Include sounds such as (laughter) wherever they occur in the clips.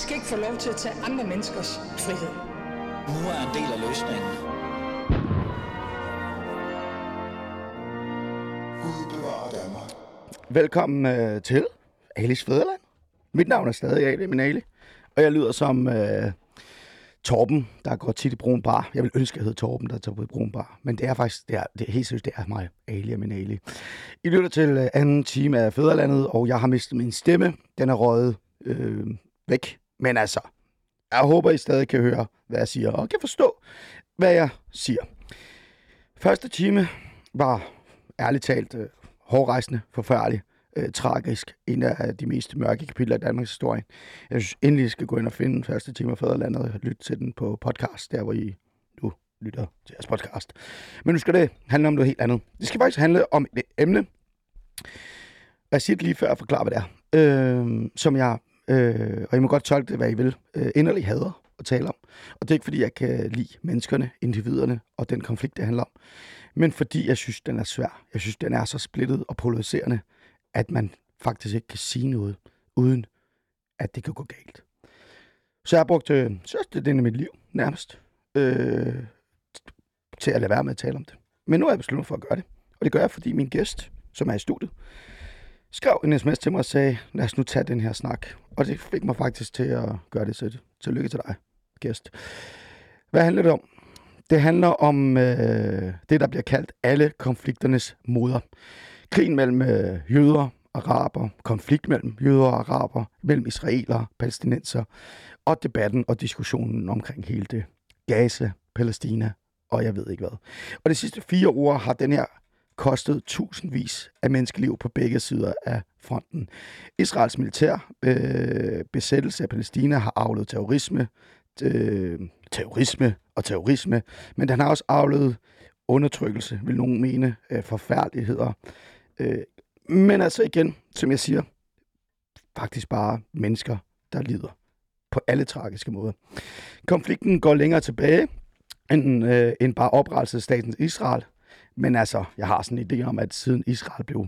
skal ikke få lov til at tage andre menneskers frihed. Nu er en del af løsningen. Velkommen øh, til Alis Fæderland. Mit navn er stadig Ali min Ali, og jeg lyder som øh, Torben, der går tit i Brun Bar. Jeg vil ønske, at jeg hed Torben, der tager på i Brun Bar. Men det er faktisk, det er, det er helt seriøst, det er mig, Ali min Ali. I lytter til øh, anden time af Fæderlandet, og jeg har mistet min stemme. Den er røget øh, væk. Men altså, jeg håber, I stadig kan høre, hvad jeg siger, og kan forstå, hvad jeg siger. Første time var ærligt talt øh, hårdrejsende, forfærdelig, øh, tragisk. En af de mest mørke kapitler i Danmarks historie. Jeg synes endelig, I skal gå ind og finde første time af Fæderlandet og lytte til den på podcast, der hvor I nu lytter til jeres podcast. Men nu skal det handle om noget helt andet. Det skal faktisk handle om et emne, jeg siger det lige før jeg forklarer, hvad det er, øh, som jeg, øh, og I må godt tolke det, hvad I vil, øh, inderligt hader at tale om. Og det er ikke, fordi jeg kan lide menneskerne, individerne og den konflikt, det handler om, men fordi jeg synes, den er svær. Jeg synes, den er så splittet og polariserende, at man faktisk ikke kan sige noget, uden at det kan gå galt. Så jeg har brugt øh, størstedelen af mit liv nærmest øh, til at lade være med at tale om det. Men nu er jeg besluttet for at gøre det. Og det gør jeg, fordi min gæst, som er i studiet, skrev en sms til mig og sagde, lad os nu tage den her snak. Og det fik mig faktisk til at gøre det. Så tillykke til dig, gæst. Hvad handler det om? Det handler om øh, det, der bliver kaldt alle konflikternes moder. Krigen mellem øh, jøder, araber, konflikt mellem jøder og araber, mellem israelere, palæstinenser, og debatten og diskussionen omkring hele det. Gaza, Palæstina, og jeg ved ikke hvad. Og de sidste fire uger har den her kostet tusindvis af menneskeliv på begge sider af fronten. Israels militær øh, besættelse af Palæstina har afledt terrorisme, øh, terrorisme og terrorisme, men den har også afledt undertrykkelse, vil nogen mene, øh, forfærdeligheder. Øh, men altså igen, som jeg siger, faktisk bare mennesker, der lider på alle tragiske måder. Konflikten går længere tilbage end, øh, end bare oprettelse af staten Israel. Men altså, jeg har sådan en idé om, at siden Israel blev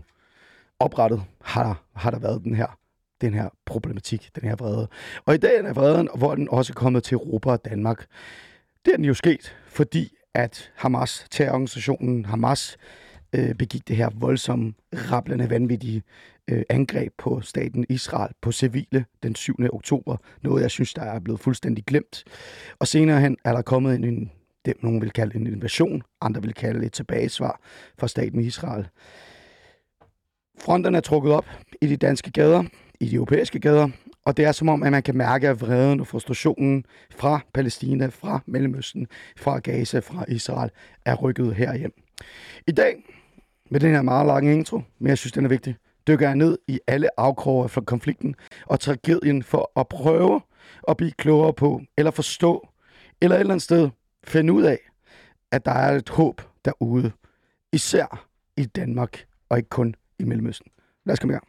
oprettet, har har der været den her, den her problematik, den her vrede. Og i dag er vreden, hvor den også er kommet til Europa og Danmark. Det er den jo sket, fordi at Hamas, terrororganisationen Hamas, øh, begik det her voldsomme, rablende, vanvittige øh, angreb på staten Israel, på civile den 7. oktober. Noget, jeg synes, der er blevet fuldstændig glemt. Og senere hen er der kommet en, en det, nogen vil kalde en invasion, andre vil kalde et tilbagesvar fra staten Israel. Fronterne er trukket op i de danske gader, i de europæiske gader, og det er som om, at man kan mærke, vreden og frustrationen fra Palæstina, fra Mellemøsten, fra Gaza, fra Israel er rykket herhjem. I dag, med den her meget lange intro, men jeg synes, den er vigtig, dykker jeg ned i alle afkroger fra konflikten og tragedien for at prøve at blive klogere på, eller forstå, eller et eller andet sted finde ud af, at der er et håb derude, især i Danmark og ikke kun i Mellemøsten. Lad os komme i gang.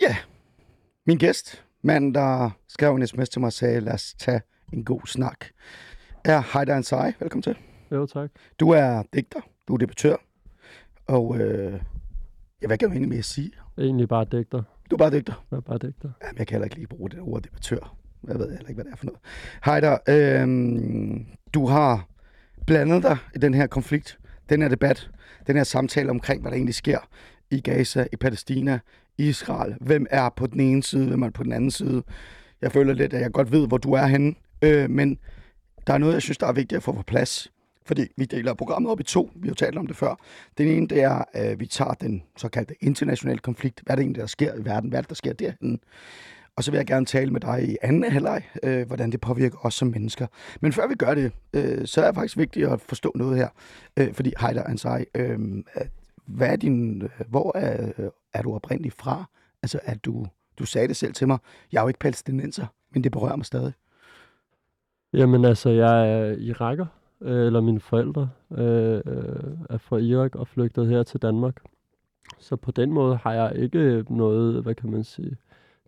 Ja, min gæst, mand, der skrev en sms til mig og sagde, lad os tage en god snak, er Heider Ansari. Velkommen til. Jo, tak. Du er digter, du er debattør, og øh, ja, hvad kan man egentlig med at sige? Egentlig bare digter. Du er bare digter. Jeg er bare digter. Jamen, jeg kan heller ikke lige bruge det ord debattør. Jeg ved heller ikke, hvad det er for noget. Heider, øh, du har blandet dig i den her konflikt, den her debat, den her samtale omkring, hvad der egentlig sker i Gaza, i Palæstina, i Israel. Hvem er på den ene side, hvem er på den anden side. Jeg føler lidt, at jeg godt ved, hvor du er henne. Øh, men der er noget, jeg synes, der er vigtigt at få på plads. Fordi vi deler programmet op i to. Vi har jo talt om det før. Den ene, det er, at vi tager den såkaldte internationale konflikt. Hvad er det egentlig, der sker i verden? Hvad er det, der sker derhen? Og så vil jeg gerne tale med dig i anden halvleg, øh, hvordan det påvirker os som mennesker. Men før vi gør det, øh, så er det faktisk vigtigt at forstå noget her. Øh, fordi Heider Ansari, øh, hvad er din, øh, hvor er, øh, er du oprindeligt fra? Altså, at du, du sagde det selv til mig. Jeg er jo ikke palæstinenser, men det berører mig stadig. Jamen altså, jeg er iraker, øh, eller mine forældre øh, er fra Irak og flygtet her til Danmark. Så på den måde har jeg ikke noget, hvad kan man sige,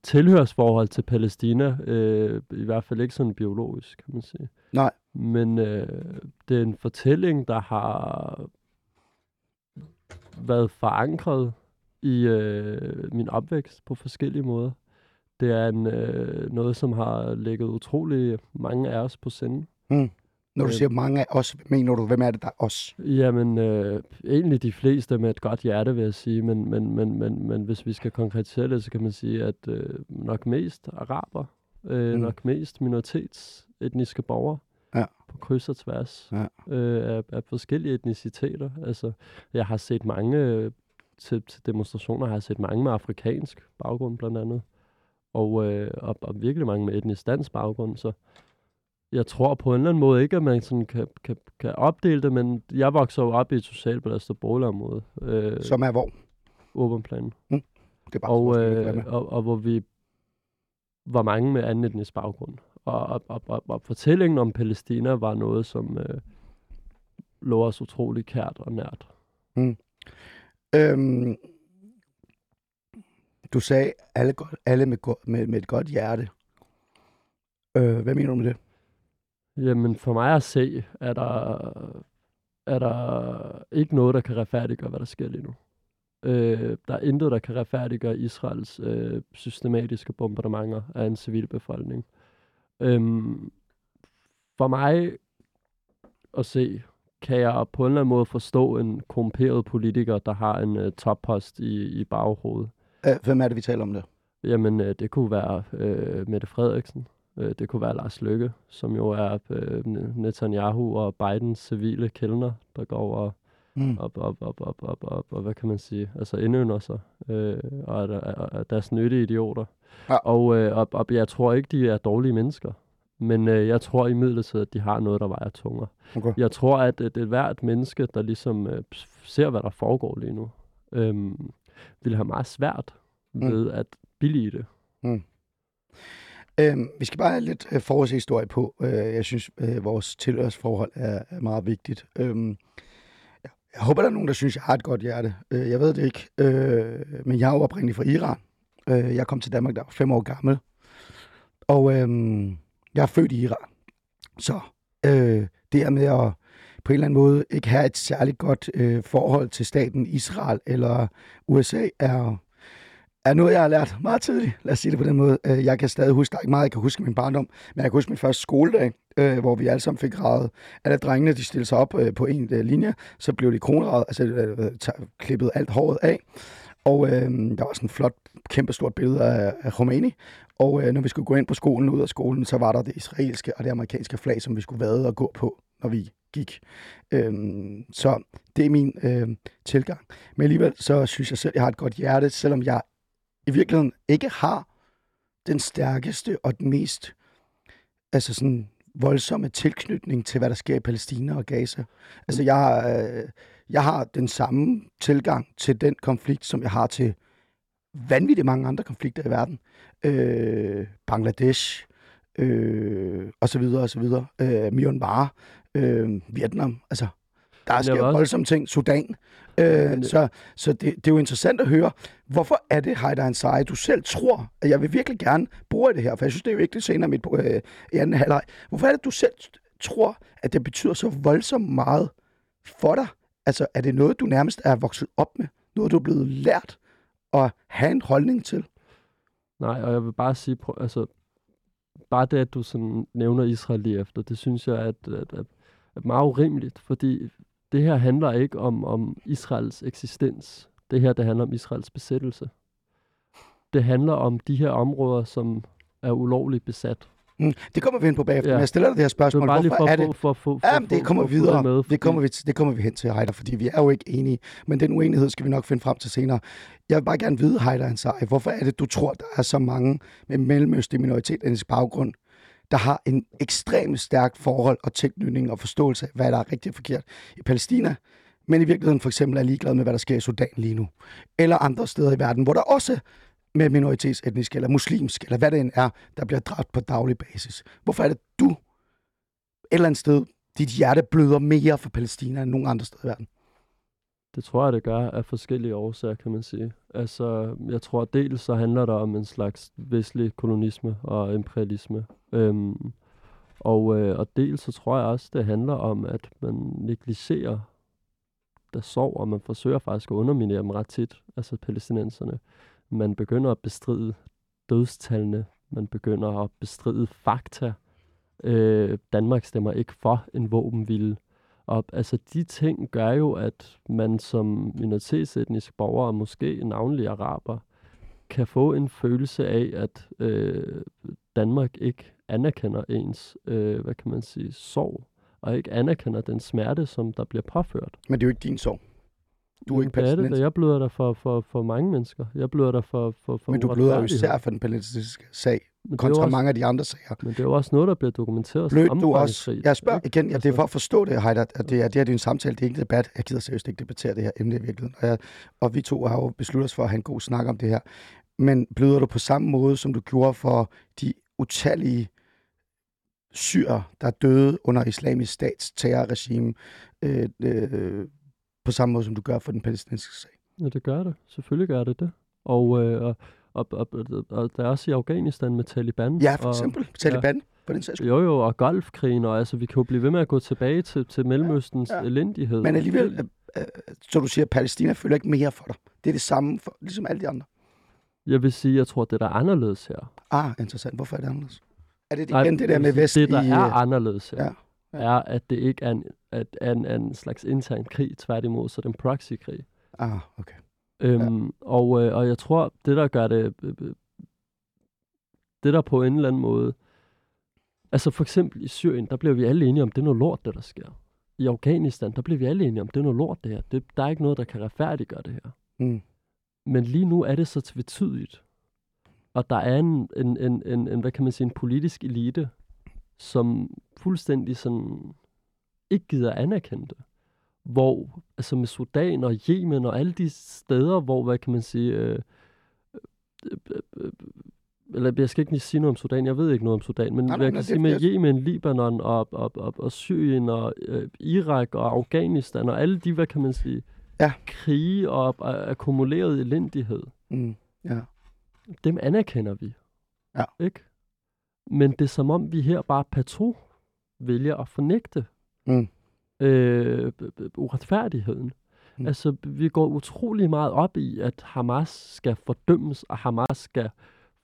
tilhørsforhold til Palæstina. Øh, I hvert fald ikke sådan biologisk, kan man sige. Nej. Men øh, det er en fortælling, der har været forankret i øh, min opvækst på forskellige måder. Det er en, øh, noget, som har ligget utrolig mange af os på sinde. Mm. Når du Øh. siger mange af os, mener du, hvem er det, der er os? Jamen, øh, egentlig de fleste med et godt hjerte, vil jeg sige. Men, men, men, men, men hvis vi skal konkretisere det, så kan man sige, at øh, nok mest araber, øh, Mm. nok mest minoritetsetniske borgere Ja. på kryds og tværs Ja. øh, af, af forskellige etniciteter. Altså, jeg har set mange øh, til, til demonstrationer, har jeg set mange med afrikansk baggrund blandt andet. Og, øh, og, og virkelig mange med etnisk dansk baggrund, så jeg tror på en eller anden måde ikke, at man sådan kan, kan, kan opdele det, men jeg vokser jo op i et socialt belastet boligområde, øh, Som er hvor? Åbenplanen, Det er bare og, øh, og, og hvor vi var mange med anden etnisk baggrund. Og, og, og, og, og fortællingen om Palæstina var noget, som øh, lå os utrolig kært og nært. Øhm, du sagde, alle, alle med, med, med et godt hjerte. Øh, hvad mener du med det? Jamen, for mig at se, er der, er der ikke noget, der kan retfærdiggøre, hvad der sker lige nu. Øh, der er intet, der kan retfærdiggøre Israels øh, systematiske bombardementer af en civil befolkning. Øhm, for mig at se, kan jeg på en eller anden måde forstå en korrumperet politiker, der har en øh, toppost i, i baghovedet. Øh, hvem er det, vi taler om der? Jamen, øh, det kunne være øh, Mette Frederiksen. Øh, det kunne være Lars Løkke, som jo er øh, Netanyahu og Bidens civile kældner, der går og, Mm. op, op, op, op, op, op, og hvad kan man sige, altså indønder sig, øh, og er, er, er deres nyttige idioter. Ja. Og, øh, og, og jeg tror ikke, de er dårlige mennesker, men øh, jeg tror imidlertid, at de har noget, der vejer tungere. Okay. Jeg tror, at et, et hvert menneske, der ligesom øh, ser, hvad der foregår lige nu, øh, vil have meget svært Mm. ved at billige det. Øhm, vi skal bare have lidt øh, forårshistorie på. Øh, jeg synes, øh, vores tilhørsforhold er, er meget vigtigt. Øhm, jeg, jeg håber, der er nogen, der synes, jeg har et godt hjerte. Øh, jeg ved det ikke. Øh, men jeg er jo oprindeligt fra Iran. Øh, jeg kom til Danmark, da jeg var fem år gammel. Og øh, jeg er født i Iran. Så øh, det her med at på en eller anden måde ikke have et særligt godt øh, forhold til staten Israel eller USA er er noget, jeg har lært meget tidligt. Lad os sige det på den måde. Øh, jeg kan stadig huske, der er ikke meget, jeg kan huske min barndom, men jeg kan huske min første skoledag, øh, hvor vi alle sammen fik gradet. Alle drengene, de stillede sig op øh, på en øh, linje, så blev de kronradet, altså øh, øh klippet alt håret af. Og øh, der var sådan et flot, kæmpestort billede af, af Khomeini. Og øh, når vi skulle gå ind på skolen, ud af skolen, så var der det israelske og det amerikanske flag, som vi skulle vade og gå på, når vi gik. Øh, så det er min øh, tilgang. Men alligevel, så synes jeg selv, jeg har et godt hjerte, selvom jeg i virkeligheden ikke har den stærkeste og den mest altså sådan voldsomme tilknytning til, hvad der sker i Palæstina og Gaza. Altså, jeg, har, øh, jeg har den samme tilgang til den konflikt, som jeg har til vanvittigt mange andre konflikter i verden. Øh, Bangladesh, øh, og så videre, og så videre. Øh, Myanmar, øh, Vietnam, altså, der sker voldsomme ting. Sudan. Øh, så så det, det er jo interessant at høre, hvorfor er det, Heider Ansari, du selv tror, at jeg vil virkelig gerne bruge det her, for jeg synes, det er jo vigtigt senere i mit, øh, i anden halvleg. Hvorfor er det, du selv tror, at det betyder så voldsomt meget for dig? Altså, er det noget, du nærmest er vokset op med? Noget, du er blevet lært at have en holdning til? Nej, og jeg vil bare sige, prøv, altså, bare det, at du sådan nævner Israel lige efter, det synes jeg er, at, at, at, at meget urimeligt, fordi det her handler ikke om, om Israels eksistens. Det her, det handler om Israels besættelse. Det handler om de her områder, som er ulovligt besat. Mm, det kommer vi ind på bagefter, Ja. men jeg stiller dig det her spørgsmål. lige Hvorfor for, er det? for, for, for, for, Ja, men det kommer for videre. Med, Det kommer vi, det kommer vi hen til, Heider, fordi vi er jo ikke enige. Men den uenighed skal vi nok finde frem til senere. Jeg vil bare gerne vide, Heider Ansari, hvorfor er det, du tror, der er så mange med mellemøstlig minoritetsetnisk baggrund, der har en ekstremt stærk forhold og tilknytning og forståelse af, hvad der er rigtigt og forkert i Palæstina, men i virkeligheden for eksempel er ligeglad med, hvad der sker i Sudan lige nu. Eller andre steder i verden, hvor der også med minoritetsetnisk eller muslimsk, eller hvad det end er, der bliver dræbt på daglig basis. Hvorfor er det, du et eller andet sted, dit hjerte bløder mere for Palæstina end nogen andre steder i verden? Det tror jeg, det gør af forskellige årsager, kan man sige. Altså, jeg tror dels så handler det om en slags vestlig kolonisme og imperialisme. Øhm, og, øh, og dels så tror jeg også, det handler om, at man negligerer der sover, og man forsøger faktisk at underminere dem ret tit, altså palæstinenserne. Man begynder at bestride dødstallene, man begynder at bestride fakta. Øh, Danmark stemmer ikke for en våbenvilde. Og altså de ting gør jo, at man som minoritetsetnisk borger, og måske navnlig araber, kan få en følelse af, at øh, Danmark ikke anerkender ens, øh, hvad kan man sige, sorg, og ikke anerkender den smerte, som der bliver påført. Men det er jo ikke din sorg. Du er ikke det er det, palæstinenser. jeg bløder der for, for, for mange mennesker. Jeg bløder der for, for, for Men du bløder jo især for den palæstinensiske sag, Men kontra også, mange af de andre sager. men det er jo også noget, der bliver dokumenteret Blød som du også? Jeg spørger ikke? igen, ja, det er Altså- for at forstå det, Heider, at det er, det her det er en samtale, det er ikke en debat. Jeg gider seriøst ikke debattere det her emne i virkeligheden. Og, jeg, og vi to har jo besluttet os for at have en god snak om det her. Men bløder du på samme måde, som du gjorde for de utallige syrer, der døde under islamisk stats terrorregime, øh, øh, på samme måde, som du gør for den palæstinensiske sag? Ja, det gør det. Selvfølgelig gør det det. Og, øh, og, og, og, og, der er også i Afghanistan med Taliban. Ja, for og, eksempel Taliban, på den sags. Jo, jo, og Golfkrigen, og altså, vi kan jo blive ved med at gå tilbage til, til Mellemøstens Ja, ja, ja. elendighed. Men alligevel, øh, øh, så du siger, Palæstina føler ikke mere for dig. Det er det samme, for, ligesom alle de andre. Jeg vil sige, jeg tror, det der er anderledes her. Ah, interessant. Hvorfor er det anderledes? Er det Nej, igen det der med vest Det, der i... er øh, anderledes her, ja, ja. er, at det ikke er en, at, en, en slags intern krig, tværtimod, så det er en proxykrig. Ah, okay. Øhm, og, øh, og jeg tror, det der gør det, øh, øh, det der på en eller anden måde, altså for eksempel i Syrien, der bliver vi alle enige om, det er noget lort, det der sker. I Afghanistan, der bliver vi alle enige om, det er noget lort, det her. Det, der er ikke noget, der kan retfærdiggøre det her. Mm. Men lige nu er det så tvetydigt. Og der er en, en, en, en, en, hvad kan man sige, en politisk elite, som fuldstændig sådan ikke gider anerkende det. Hvor, altså med Sudan og Yemen og alle de steder, hvor, hvad kan man sige, øh, øh, øh, øh, eller jeg skal ikke lige sige noget om Sudan, jeg ved ikke noget om Sudan, men Nej, nej, nej, jeg nej, kan det sige er med fordi, Yemen, Libanon og, og, og, og Syrien og øh, Irak og Afghanistan og alle de, hvad kan man sige, Ja. krige og, og akkumuleret elendighed, Mm. Ja. dem anerkender vi. Ja. Ikke? Men det er som om, vi her bare patro vælger at fornægte Mm. Øh, uretfærdigheden. Mm. Altså, vi går utrolig meget op i, at Hamas skal fordømmes, og Hamas skal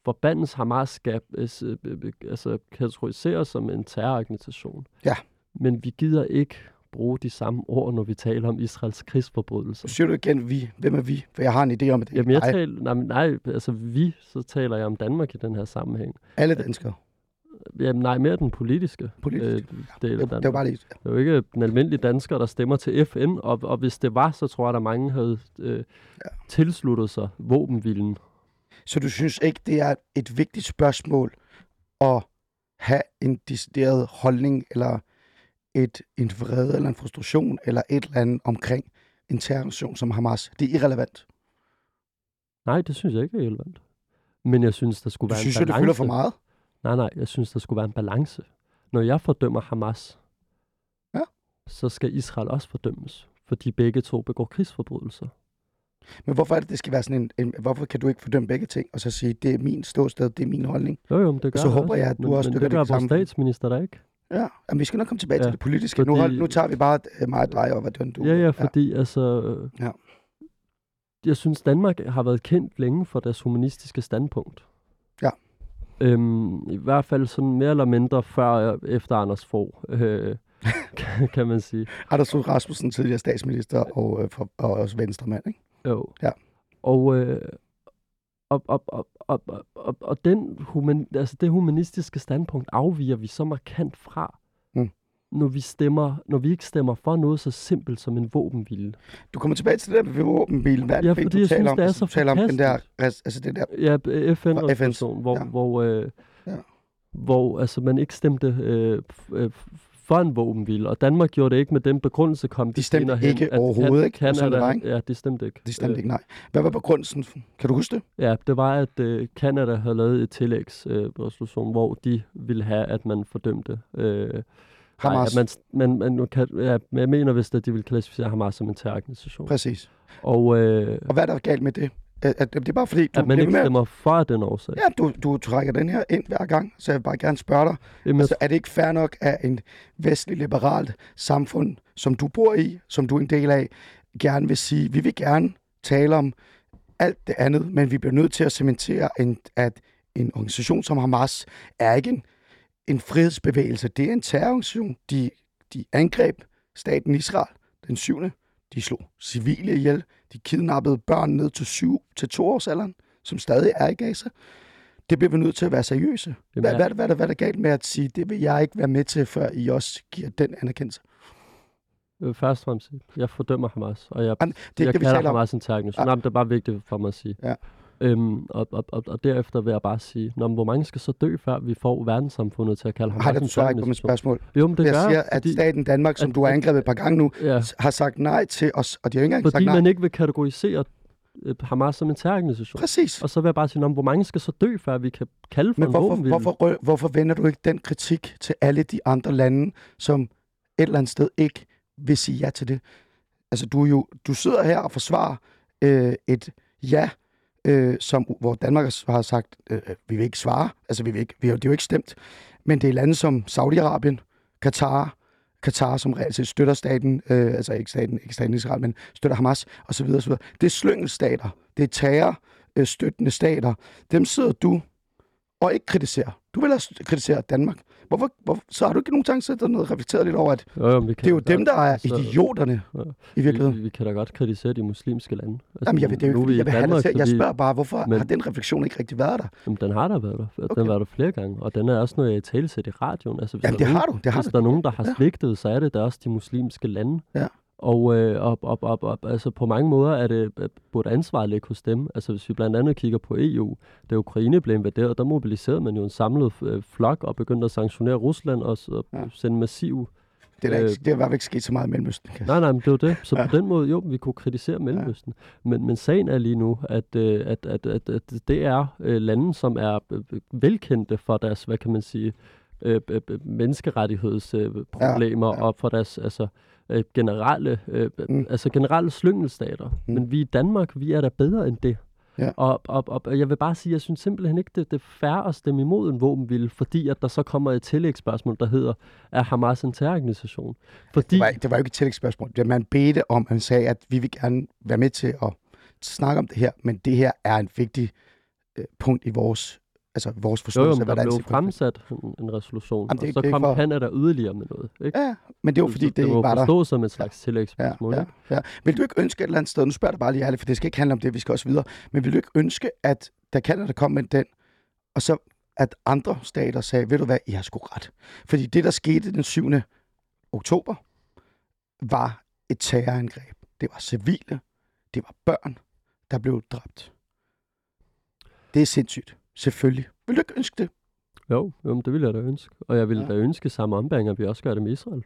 forbandes, Hamas skal øh, øh, øh, altså, kategoriseres som en terrororganisation. Ja. Men vi gider ikke bruge de samme ord, når vi taler om Israels krigsforbrydelser. Siger du igen, vi. Hvem er vi? For jeg har en idé om, at det Jamen, jeg er taler, nej, nej, altså vi, så taler jeg om Danmark i den her sammenhæng. alle danskere. Jamen nej, mere den politiske, Politiske, øh, del af Det, det var bare lige... Det er jo ikke den almindelige dansker, der stemmer til FN, og, og hvis det var, så tror jeg, der mange havde øh, ja. tilsluttet sig våbenvilden. Så du synes ikke, det er et vigtigt spørgsmål at have en decideret holdning, eller et, en vrede, eller en frustration, eller et eller andet omkring en terrororganisation som Hamas? Det er irrelevant. Nej, det synes jeg ikke er relevant. Men jeg synes, der skulle Du være synes en jo, det balance. fylder for meget? Nej, nej, jeg synes, der skulle være en balance. Når jeg fordømmer Hamas, Ja. så skal Israel også fordømmes, fordi begge to begår krigsforbrydelser. Men hvorfor er det, det skal være sådan en, en... Hvorfor kan du ikke fordømme begge ting, og så sige, det er min ståsted, det er min holdning? Jo, jo, men det gør så jeg håber også. jeg, at du men, også men det gør det vores statsminister der ikke. Ja, Jamen, vi skal nok komme tilbage ja, Ja, til det politiske. Fordi... Nu, hold, nu tager vi bare øh, meget dig og hvad du... Ja, ja, fordi altså... øh, Ja. Jeg synes, Danmark har været kendt længe for deres humanistiske standpunkt. Øhm, I hvert fald sådan mere eller mindre før efter Anders Fogh, øh, (laughs) kan, kan man sige. Anders Fogh Rasmussen, tidligere statsminister og, øh, for, og også venstremand, ikke? Jo. Ja. Og, øh, og, og, og, og, og, og, den human, altså det humanistiske standpunkt afviger vi så markant fra. Når, vi stemmer, når vi ikke stemmer for noget så simpelt som en våbenhvile. Du kommer tilbage til det der med våbenbilen. Hvad er det, Ja, fordi du jeg taler synes, om? det er Altså, så du taler om den der, altså det der... Ja, FN Og resolution, hvor, ja. hvor, øh, Ja. hvor altså, man ikke stemte øh, øh, for en våbenhvile, og Danmark gjorde det ikke med den begrundelse, kom De stemte hen, ikke at overhovedet, Kan- ikke? Og sådan Canada, det var, ikke? Ja, de stemte ikke. De stemte Øh, ikke, nej. Hvad var begrundelsen? Kan du huske det? Ja, det var, at øh, Canada havde lavet et tillægsresolution, øh, hvor de ville have, at man fordømte øh, Hamas. Nej, man, man, man, nu kan, ja, jeg mener vist, at de vil klassificere Hamas som en terrororganisation. Præcis. Og øh, Og hvad er der galt med det? At, at, det er bare fordi, du, at man ikke med, stemmer for den årsag. ja, du, du trækker den her ind hver gang, så jeg vil bare gerne spørge dig, Jamen, altså, er det ikke fair nok, at en vestlig liberalt samfund, som du bor i, som du er en del af, gerne vil sige, vi vil gerne tale om alt det andet, men vi bliver nødt til at cementere, en, at en organisation som Hamas er ikke en, en frihedsbevægelse, det er en terrororganisation. De, de angreb staten Israel den 7. De slog civile ihjel. De kidnappede børn ned til 7 til 2 års alderen, som stadig er i Gaza. Det bliver vi nødt til at være seriøse. Hvad, ja. hvad, hvad, hvad er der galt med at sige, det vil jeg ikke være med til, før I også giver den anerkendelse? øh, først og fremmest, jeg fordømmer Hamas, og jeg, Jamen, det jeg det, kalder. Hamas en terrororganisation. Ja. Jamen, det er bare vigtigt for mig at sige. Ja. Øhm, og, og, og, og, derefter vil jeg bare sige, Nå, hvor mange skal så dø, før vi får verdenssamfundet til at kalde Hamas Har det en svarer ikke på mit spørgsmål? Jo, men det jeg gør siger, at fordi, staten Danmark, som at- du har angrebet et par gange nu, ja, har sagt nej til os, og de har ikke engang sagt fordi nej. man ikke vil kategorisere øh, Hamas som en terrororganisation. Præcis. Og så vil jeg bare sige, hvor mange skal så dø, før vi kan kalde for Men en hvorfor, våbenhvile? hvorfor, hvorfor vender du ikke den kritik til alle de andre lande, som et eller andet sted ikke vil sige ja til det? Altså, du, er jo, du sidder her og forsvarer øh, et ja, øh, som, hvor Danmark har sagt, øh, øh, vi vil ikke svare. Altså, vi vil ikke, vi har, det er jo ikke stemt. Men det er lande som Saudi-Arabien, Katar, Katar, som reelt set støtter staten, øh, altså ikke staten, ikke staten Israel, men støtter Hamas, osv. osv. Det er slyngelstater. Det er terrorstøttende øh, støttende stater. Dem sidder du og ikke kritiserer. Du vil også kritisere Danmark. Hvorfor, hvorfor, så har du ikke nogen tanke sætte dig ned og reflekteret lidt over, at Jo, jo, men vi kan det er jo dem, der er altså, idioterne ja. i virkeligheden. Vi, vi kan da godt kritisere de muslimske lande. Altså, Jamen, jeg, ved, det er jo ikke, jeg vil have Danmark, til. Jeg spørger bare, hvorfor Men- har den refleksion ikke rigtig været der? Jamen, den har der været der. Okay. Okay. Den været der flere gange, og den er også noget, jeg i tale i radioen. Altså, hvis Jamen, der det er har nogen, du. Det har hvis du. der er nogen, der har Ja. svigtet, så er det da også de muslimske lande. Ja. Og, øh, op, op, op, op, altså på mange måder er det øh, burde ansvaret ligge hos dem. Altså hvis vi blandt andet kigger på EU, da Ukraine blev invaderet, der mobiliserede man jo en samlet øh, flok og begyndte at sanktionere Rusland og, og Ja. sende massiv Det er, da Øh, ikke, det har ikke sket så meget i Mellemøsten. Kan Nej, nej, men det jo det. Så Ja. på den måde, jo, vi kunne kritisere Mellemøsten. Ja. Men, men sagen er lige nu, at, øh, at, at, at, at det er lande, som er velkendte for deres, hvad kan man sige, øh, menneskerettighedsproblemer problemer, Ja, ja. og for deres altså, øh, generelle, øh, Mm. altså generelle slyngelstater. Mm. Mm. Men vi i Danmark, vi er da bedre end det. Ja. Og, og, og, og jeg vil bare sige, jeg synes simpelthen ikke, det, det er fair at stemme imod en våbenhvile, fordi at der så kommer et tillægsspørgsmål, der hedder, er Hamas en terrororganisation? Fordi, Det var, det var jo ikke et tillægsspørgsmål. Det man bedte om, han sagde, at vi vil gerne være med til at snakke om det her, men det her er en vigtig øh, punkt i vores, altså vores Jo, forståelse jo, af, men der hvordan blev fremsat en, resolution, Jamen, det er og så det er kom for- Canada yderligere med noget. Ikke? Ja, men det var fordi, det, det ikke var der. forstås som et slags Ja, tillægsspørgsmål. ja, ikke? ja. Vil du ikke ønske et eller andet sted, nu spørger jeg dig bare lige ærligt, for det skal ikke handle om det, vi skal også videre, men vil du ikke ønske, at da Canada kom med den, og så at andre stater sagde, ved du hvad, I har sgu ret. Fordi det, der skete den 7. oktober, var et terrorangreb. Det var civile, det var børn, der blev dræbt. Det er sindssygt. Selvfølgelig. Vil du ikke ønske det? Jo, jo det ville jeg da ønske. Og jeg ville Ja. da ønske samme ombæring, at vi også gør det med Israel.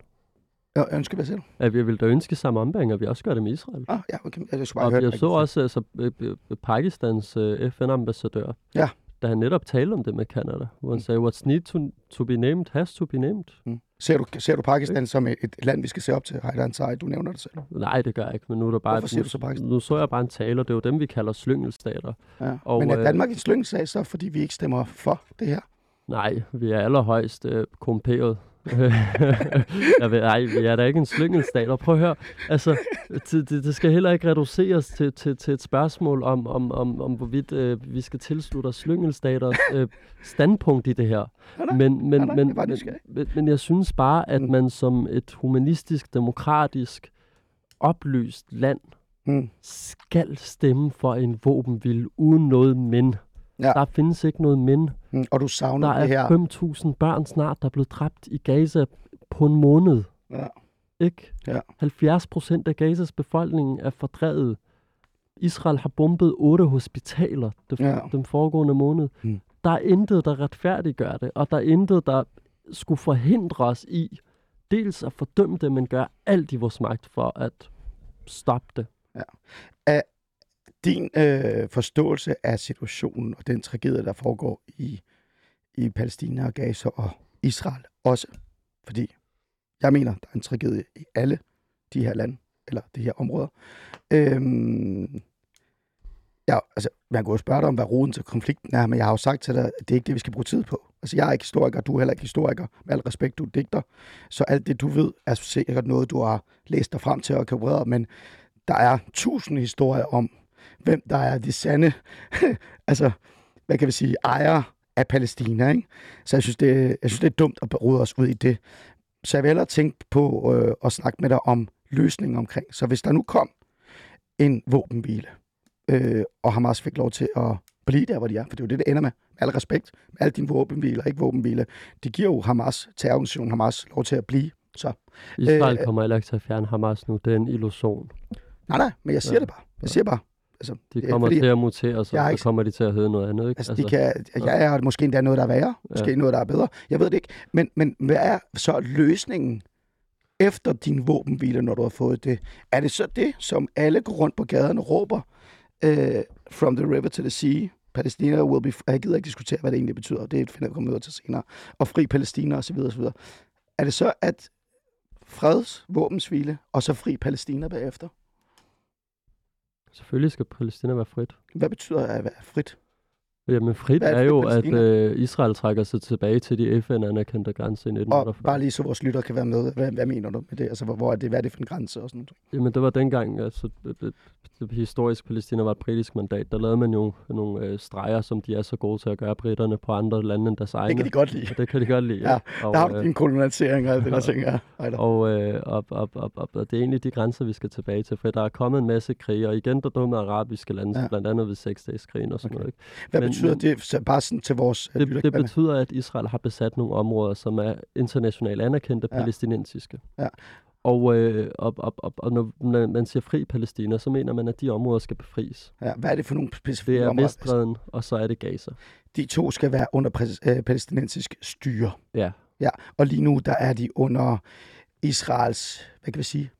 Jeg ønsker, hvad siger du? At jeg ville da ønske samme ombæring, at vi også gør det med Israel. Ah, ja, okay. Jeg skulle bare Og høre jeg så også altså, øh, øh, Pakistans øh, FN-ambassadør, Ja. Da han netop talte om det med Canada, hvor han Mm. sagde, what's need to, to be named has to be named. Mm. Ser, du, ser du Pakistan som et, et land, vi skal se op til? Haider Ansari, du nævner det selv. Nej, det gør jeg ikke, men nu er der bare... Hvorfor siger nu, du så Pakistan? Nu så jeg bare en tale, og det er jo dem, vi kalder slyngelstater. Ja. Og, Men er øh, Danmark en slyngsag så, fordi vi ikke stemmer for det her? Nej, vi er allerhøjst øh, korrumperet. (laughs) jeg ved, ej, vi er da ikke en slyngelstat. Og prøv at høre, altså, det, det, det skal heller ikke reduceres til, til, til et spørgsmål om, om, om, om hvorvidt øh, vi skal tilslutte os slyngelstaters øh, standpunkt i det her. Men, men, jeg men, men, men, men jeg synes bare, at Mm. man som et humanistisk, demokratisk, oplyst land Mm. skal stemme for en våbenhvile uden noget men. Ja. Der findes ikke noget men. Mm. Og du savner Der det her. er 5.000 børn snart, der er blevet dræbt i Gaza på en måned. Ja. Ikke? Ja. 70 procent af Gazas befolkning er fordrevet. Israel har bombet otte hospitaler det, Ja. ja. den foregående måned. Mm. Der er intet, der retfærdiggør det, og der er intet, der skulle forhindre os i dels at fordømme det, men gøre alt i vores magt for at stoppe det. Din øh, forståelse af situationen og den tragedie, der foregår i, i Palæstina og Gaza og Israel også. Fordi Jeg mener, der er en tragedie i alle de her lande, eller de her områder. Øhm, ja, altså, man kunne jo spørge dig om, hvad roden til konflikten er, men jeg har jo sagt til dig, at det er ikke det, vi skal bruge tid på. Altså, jeg er ikke historiker, du er heller ikke historiker. Med al respekt, du er digter. Så alt det, du ved, er sikkert noget, du har læst dig frem til og kan men der er tusind historier om, hvem der er de sande, (laughs) altså, hvad kan vi sige, ejere af Palæstina. Ikke? Så jeg synes, det, jeg synes, det er dumt at rode os ud i det. Så jeg vil hellere tænke på øh, at snakke med dig om løsningen omkring. Så hvis der nu kom en våbenhvile, øh, og Hamas fik lov til at blive der, hvor de er, for det er jo det, det ender med. Med al respekt, med alle dine våbenhviler, ikke våbenhvile. Det giver jo Hamas, terrororganisationen Hamas, lov til at blive. Så, Israel Øh, kommer heller ikke til at fjerne Hamas nu. Det er en illusion. nej, nej, men jeg siger Ja. det bare. Jeg siger bare. Altså, De det er kommer fordi- til at mutere og ikke- så kommer de til at hedde noget andet. Ikke? Altså, de kan, ja, er måske endda noget, der er værre. Måske Ja. noget, der er bedre. Jeg ved det ikke. Men, men hvad er så løsningen efter din våbenhvile, når du har fået det? Er det så det, som alle går rundt på gaderne og råber? Uh, from the river to the sea. Palæstina will be... Jeg gider ikke diskutere, hvad det egentlig betyder. Det finder jeg kommer ud til senere. Og fri Palæstina osv. osv. Er det så, at freds våbensvile, og så fri Palæstina bagefter? Selvfølgelig skal Palæstina være frit. Hvad betyder at være frit? Jamen frit er er, jo, at øh, Israel trækker sig tilbage til de FN-anerkendte grænser i Og 1948. bare lige så vores lytter kan være med. Hvad, hvad mener du med det? Altså, hvor, hvor er det, hvad er det for en grænse og sådan noget? Jamen det var dengang, altså det, det, det, historisk Palæstina var et britisk mandat. Der lavede man jo nogle øh, streger, som de er så gode til at gøre britterne på andre lande end deres egne. Det kan de godt lide. Og det kan de godt lide, Ja, Og, Der har du øh, din kolonisering og alt det der ting. (laughs) Ja. Og, øh, og, og, og, og, og det er egentlig de grænser, vi skal tilbage til, for der er kommet en masse krige, og igen der dumme arabiske lande, Ja. ja. blandt andet ved seksdageskrigen og sådan Okay. noget. Ikke? Hvad men- betyder men- det bare sådan til vores øh, Det, lytter? det betyder, at Israel har besat nogle områder, som er internationalt anerkendte Ja. palæstinensiske. Ja. Og, øh, og, og, og, og når, man siger fri Palæstina, så mener man, at de områder skal befries. Ja, hvad er det for nogle Det specifikke er områder? Vestbredden, og så er det Gaza. De to skal være under øh, palæstinensisk styre. Ja, Og lige nu, der er de under Israels, hvad kan vi sige?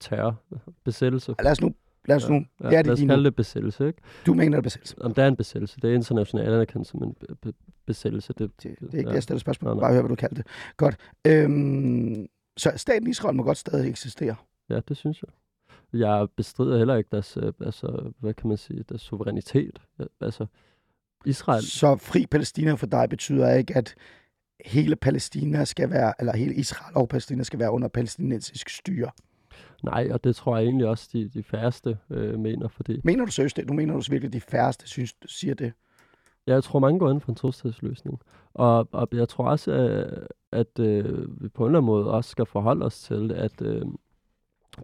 terror, besættelse. Lad os nu, lad os nu, Ja, det er det lad os kalde det besættelse, ikke? Du mener det besættelse. Om det er en besættelse. Det er internationalt anerkendt som en be- be- besættelse. Det, Det, det er ikke det, ja. jeg stiller spørgsmål. Nej, nej. Bare hør, hvad du kalder det. Godt. Øhm, så staten Israel må godt stadig eksistere. Ja, det synes jeg. Jeg bestrider heller ikke deres, øh, altså, hvad kan man sige, deres suverænitet. Ja, Altså, Israel, Så fri Palæstina for dig betyder ikke, at hele Palæstina skal være, eller hele Israel og Palæstina skal være under palæstinensisk styre. Nej, og det tror jeg egentlig også, de, de færreste øh, mener, fordi Mener du seriøst det? Du mener du virkelig, de færreste synes, siger det? jeg tror, mange går ind for en tostatsløsning. Og, og jeg tror også, at, at øh, vi på en eller anden måde også skal forholde os til, at øh,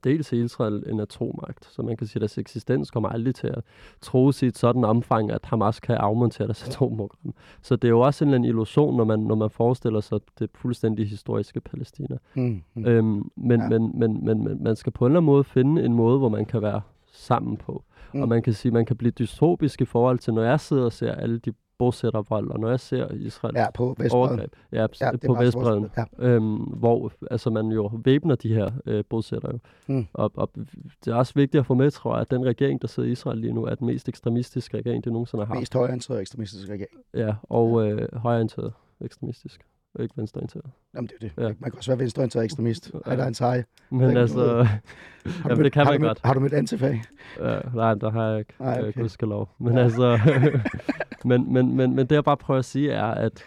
dels er Israel en atommagt, så man kan sige, at deres eksistens kommer aldrig til at troes i et sådan omfang, at Hamas kan afmontere deres (laughs) atomprogram. Så det er jo også en eller anden illusion, når man, når man forestiller sig det fuldstændig historiske Palæstina. Mm, mm. Øhm, men, Ja. men, men, men, men man skal på en eller anden måde finde en måde, hvor man kan være sammen på. Mm. Og man kan sige, man kan blive dystopisk i forhold til, når jeg sidder og ser alle de bosættervold, og når jeg ser Israel Ja, på Vestbredden. overgreb ja, Ja, på meget Vestbredden, Ja. øhm, hvor altså, man jo væbner de her øh, bosættere. Mm. Og, og det er også vigtigt at få med, tror jeg, at den regering, der sidder i Israel lige nu, er den mest ekstremistiske regering, det nogensinde har haft. Mest højreorienteret ekstremistisk regering. Ja, og øh, højreorienteret ekstremistisk, og ikke venstreorienteret. Jamen, det er det. Ja. Man kan også være venstreorienteret ekstremist. Ja. Ej, der er en sej. Men altså, noget. (laughs) Har du jamen, mødt- det kan har man du godt. Mødt, har du mødt Antifa? Øh, nej, der har jeg ikke. Nej, okay. gudskelov. Men Ja. altså, (laughs) (laughs) men, men, men, men det jeg bare prøver at sige er, at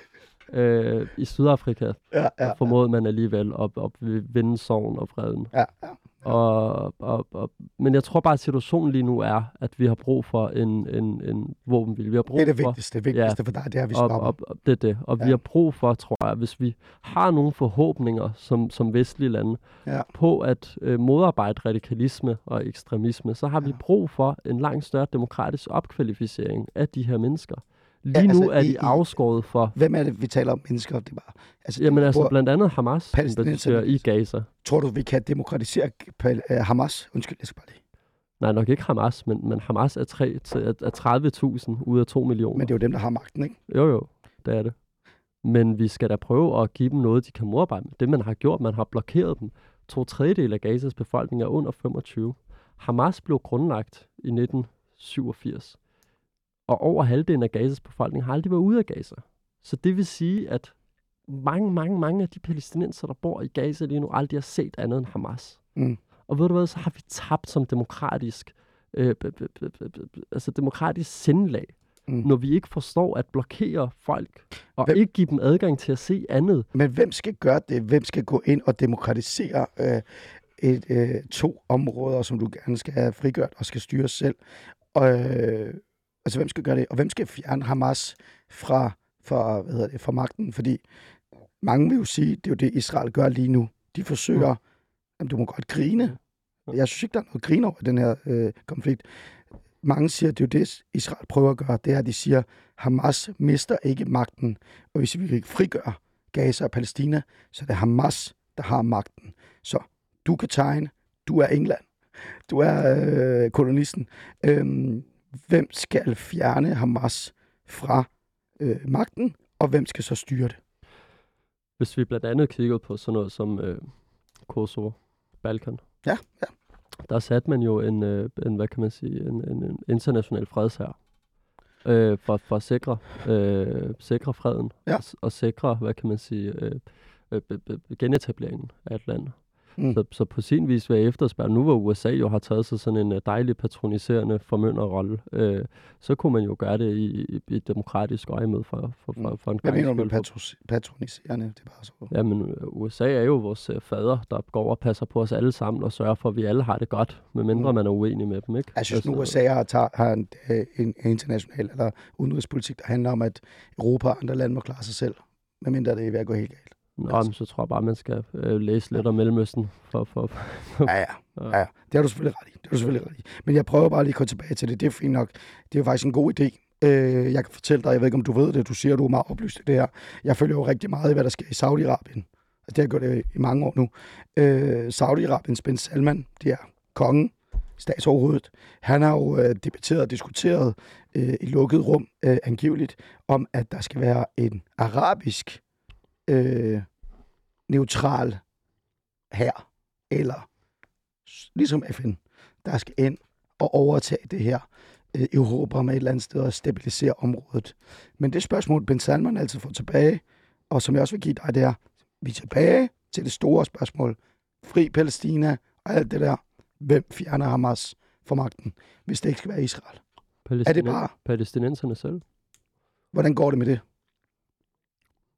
øh, i Sydafrika Ja, ja, ja, formåede man alligevel at, at vinde sorgen og freden. ja, ja. Og, og, og, men jeg tror bare, at situationen lige nu er, at vi har brug for en, en, en våbenhvile. Vi har brug Det er det for, vigtigste. Det vigtigste for dig, det er, at vi stopper. og, og det er det. Og Ja. vi har brug for, tror jeg, hvis vi har nogle forhåbninger som, som vestlige lande Ja. på at øh, modarbejde radikalisme og ekstremisme, så har vi Ja. brug for en langt større demokratisk opkvalificering af de her mennesker. Lige Ja, altså, nu er de i- afskåret for, Hvem er det, vi taler om mennesker? Det er bare, altså, jamen altså blandt andet Hamas, sympatisører i Gaza. Tror du, vi kan demokratisere øh, Hamas? Undskyld, jeg skal bare lige. Nej, nok ikke Hamas, men, men Hamas er, tre, til- er, er 30.000 ud af 2 millioner. Men det er jo dem, der har magten, ikke? Jo, jo, det er det. Men vi skal da prøve at give dem noget, de kan modarbejde med. Det, man har gjort, man har blokeret dem. To tredjedel af Gazas befolkning er under 25. Hamas blev grundlagt i 1987. Og over halvdelen af Gazas befolkning har aldrig været ude af Gaza. Så det vil sige, at mange, mange, mange af de palæstinenser, der bor i Gaza lige nu, aldrig har set andet end Hamas. Mm. Og ved du hvad, så har vi tabt som demokratisk, øh, altså demokratisk sindlag, Mm. når vi ikke forstår at blokere folk, og Hvem? ikke give dem adgang til at se andet. Men hvem skal gøre det? Hvem skal gå ind og demokratisere øh, et, øh, to områder, som du gerne skal have frigjort og skal styre selv? Og, øh, altså, hvem skal gøre det? Og hvem skal fjerne Hamas fra, fra, hvad hedder det, fra magten? Fordi mange vil jo sige, det er jo det, Israel gør lige nu. De forsøger, mm. jamen, du må godt grine. Jeg synes ikke, der er noget grin over den her øh, konflikt. Mange siger, det er jo det, Israel prøver at gøre. Det er, at de siger, Hamas mister ikke magten. Og hvis vi ikke frigør Gaza og Palæstina, så er det Hamas, der har magten. Så du kan tegne, du er England, du er øh, kolonisten. Øhm, hvem skal fjerne Hamas fra øh, magten, og hvem skal så styre det? Hvis vi blandt andet kiggede på sådan noget som øh, Kosovo, Balkan, Ja, ja. der satte man jo en, øh, en hvad kan man sige, en, en, en international fredsherre øh, for, for at sikre, øh, sikre freden Ja. og, og sikre, hvad kan man sige, øh, øh, b- b- genetableringen af et land. Mm. Så, så på sin vis vil jeg efterspørge, nu hvor USA jo har taget sig sådan en øh, dejlig patroniserende formynderrolle, øh, så kunne man jo gøre det i, i, et demokratisk øje med for, for, for, for en Hvad mener du med patro- patroniserende? Det er bare så. Jamen, øh, USA er jo vores øh, fader, der går og passer på os alle sammen og sørger for, at vi alle har det godt, medmindre Mm. man er uenig med dem, ikke? Jeg synes nu, USA har, tager, har en, øh, en international eller udenrigspolitik, der handler om, at Europa og andre lande må klare sig selv, medmindre det er ved at gå helt galt. Nå, men så tror jeg bare, man skal øh, læse lidt om Mellemøsten. For, for, for, Ja, ja. ja, ja. Det har du selvfølgelig ret i. Det har du selvfølgelig ret i. Men jeg prøver bare lige at gå tilbage til det. Det er fint nok. Det er faktisk en god idé. Øh, jeg kan fortælle dig, jeg ved ikke, om du ved det, du siger, du er meget oplyst i det her. Jeg følger jo rigtig meget i, hvad der sker i Saudi-Arabien. Altså, det har jeg gjort det i mange år nu. Øh, Saudi-Arabiens Ben Salman, det er kongen, statsoverhovedet. Han har jo øh, debatteret og diskuteret øh, i lukket rum øh, angiveligt, om at der skal være en arabisk øh, neutral her eller ligesom FN, der skal ind og overtage det her øh, Europa med et eller andet sted og stabilisere området. Men det spørgsmål, Ben Salman altid får tilbage, og som jeg også vil give dig, det er, vi er tilbage til det store spørgsmål. Fri Palæstina og alt det der. Hvem fjerner Hamas fra magten, hvis det ikke skal være Israel? Er det bare, palæstinenserne selv? hvordan går det med det?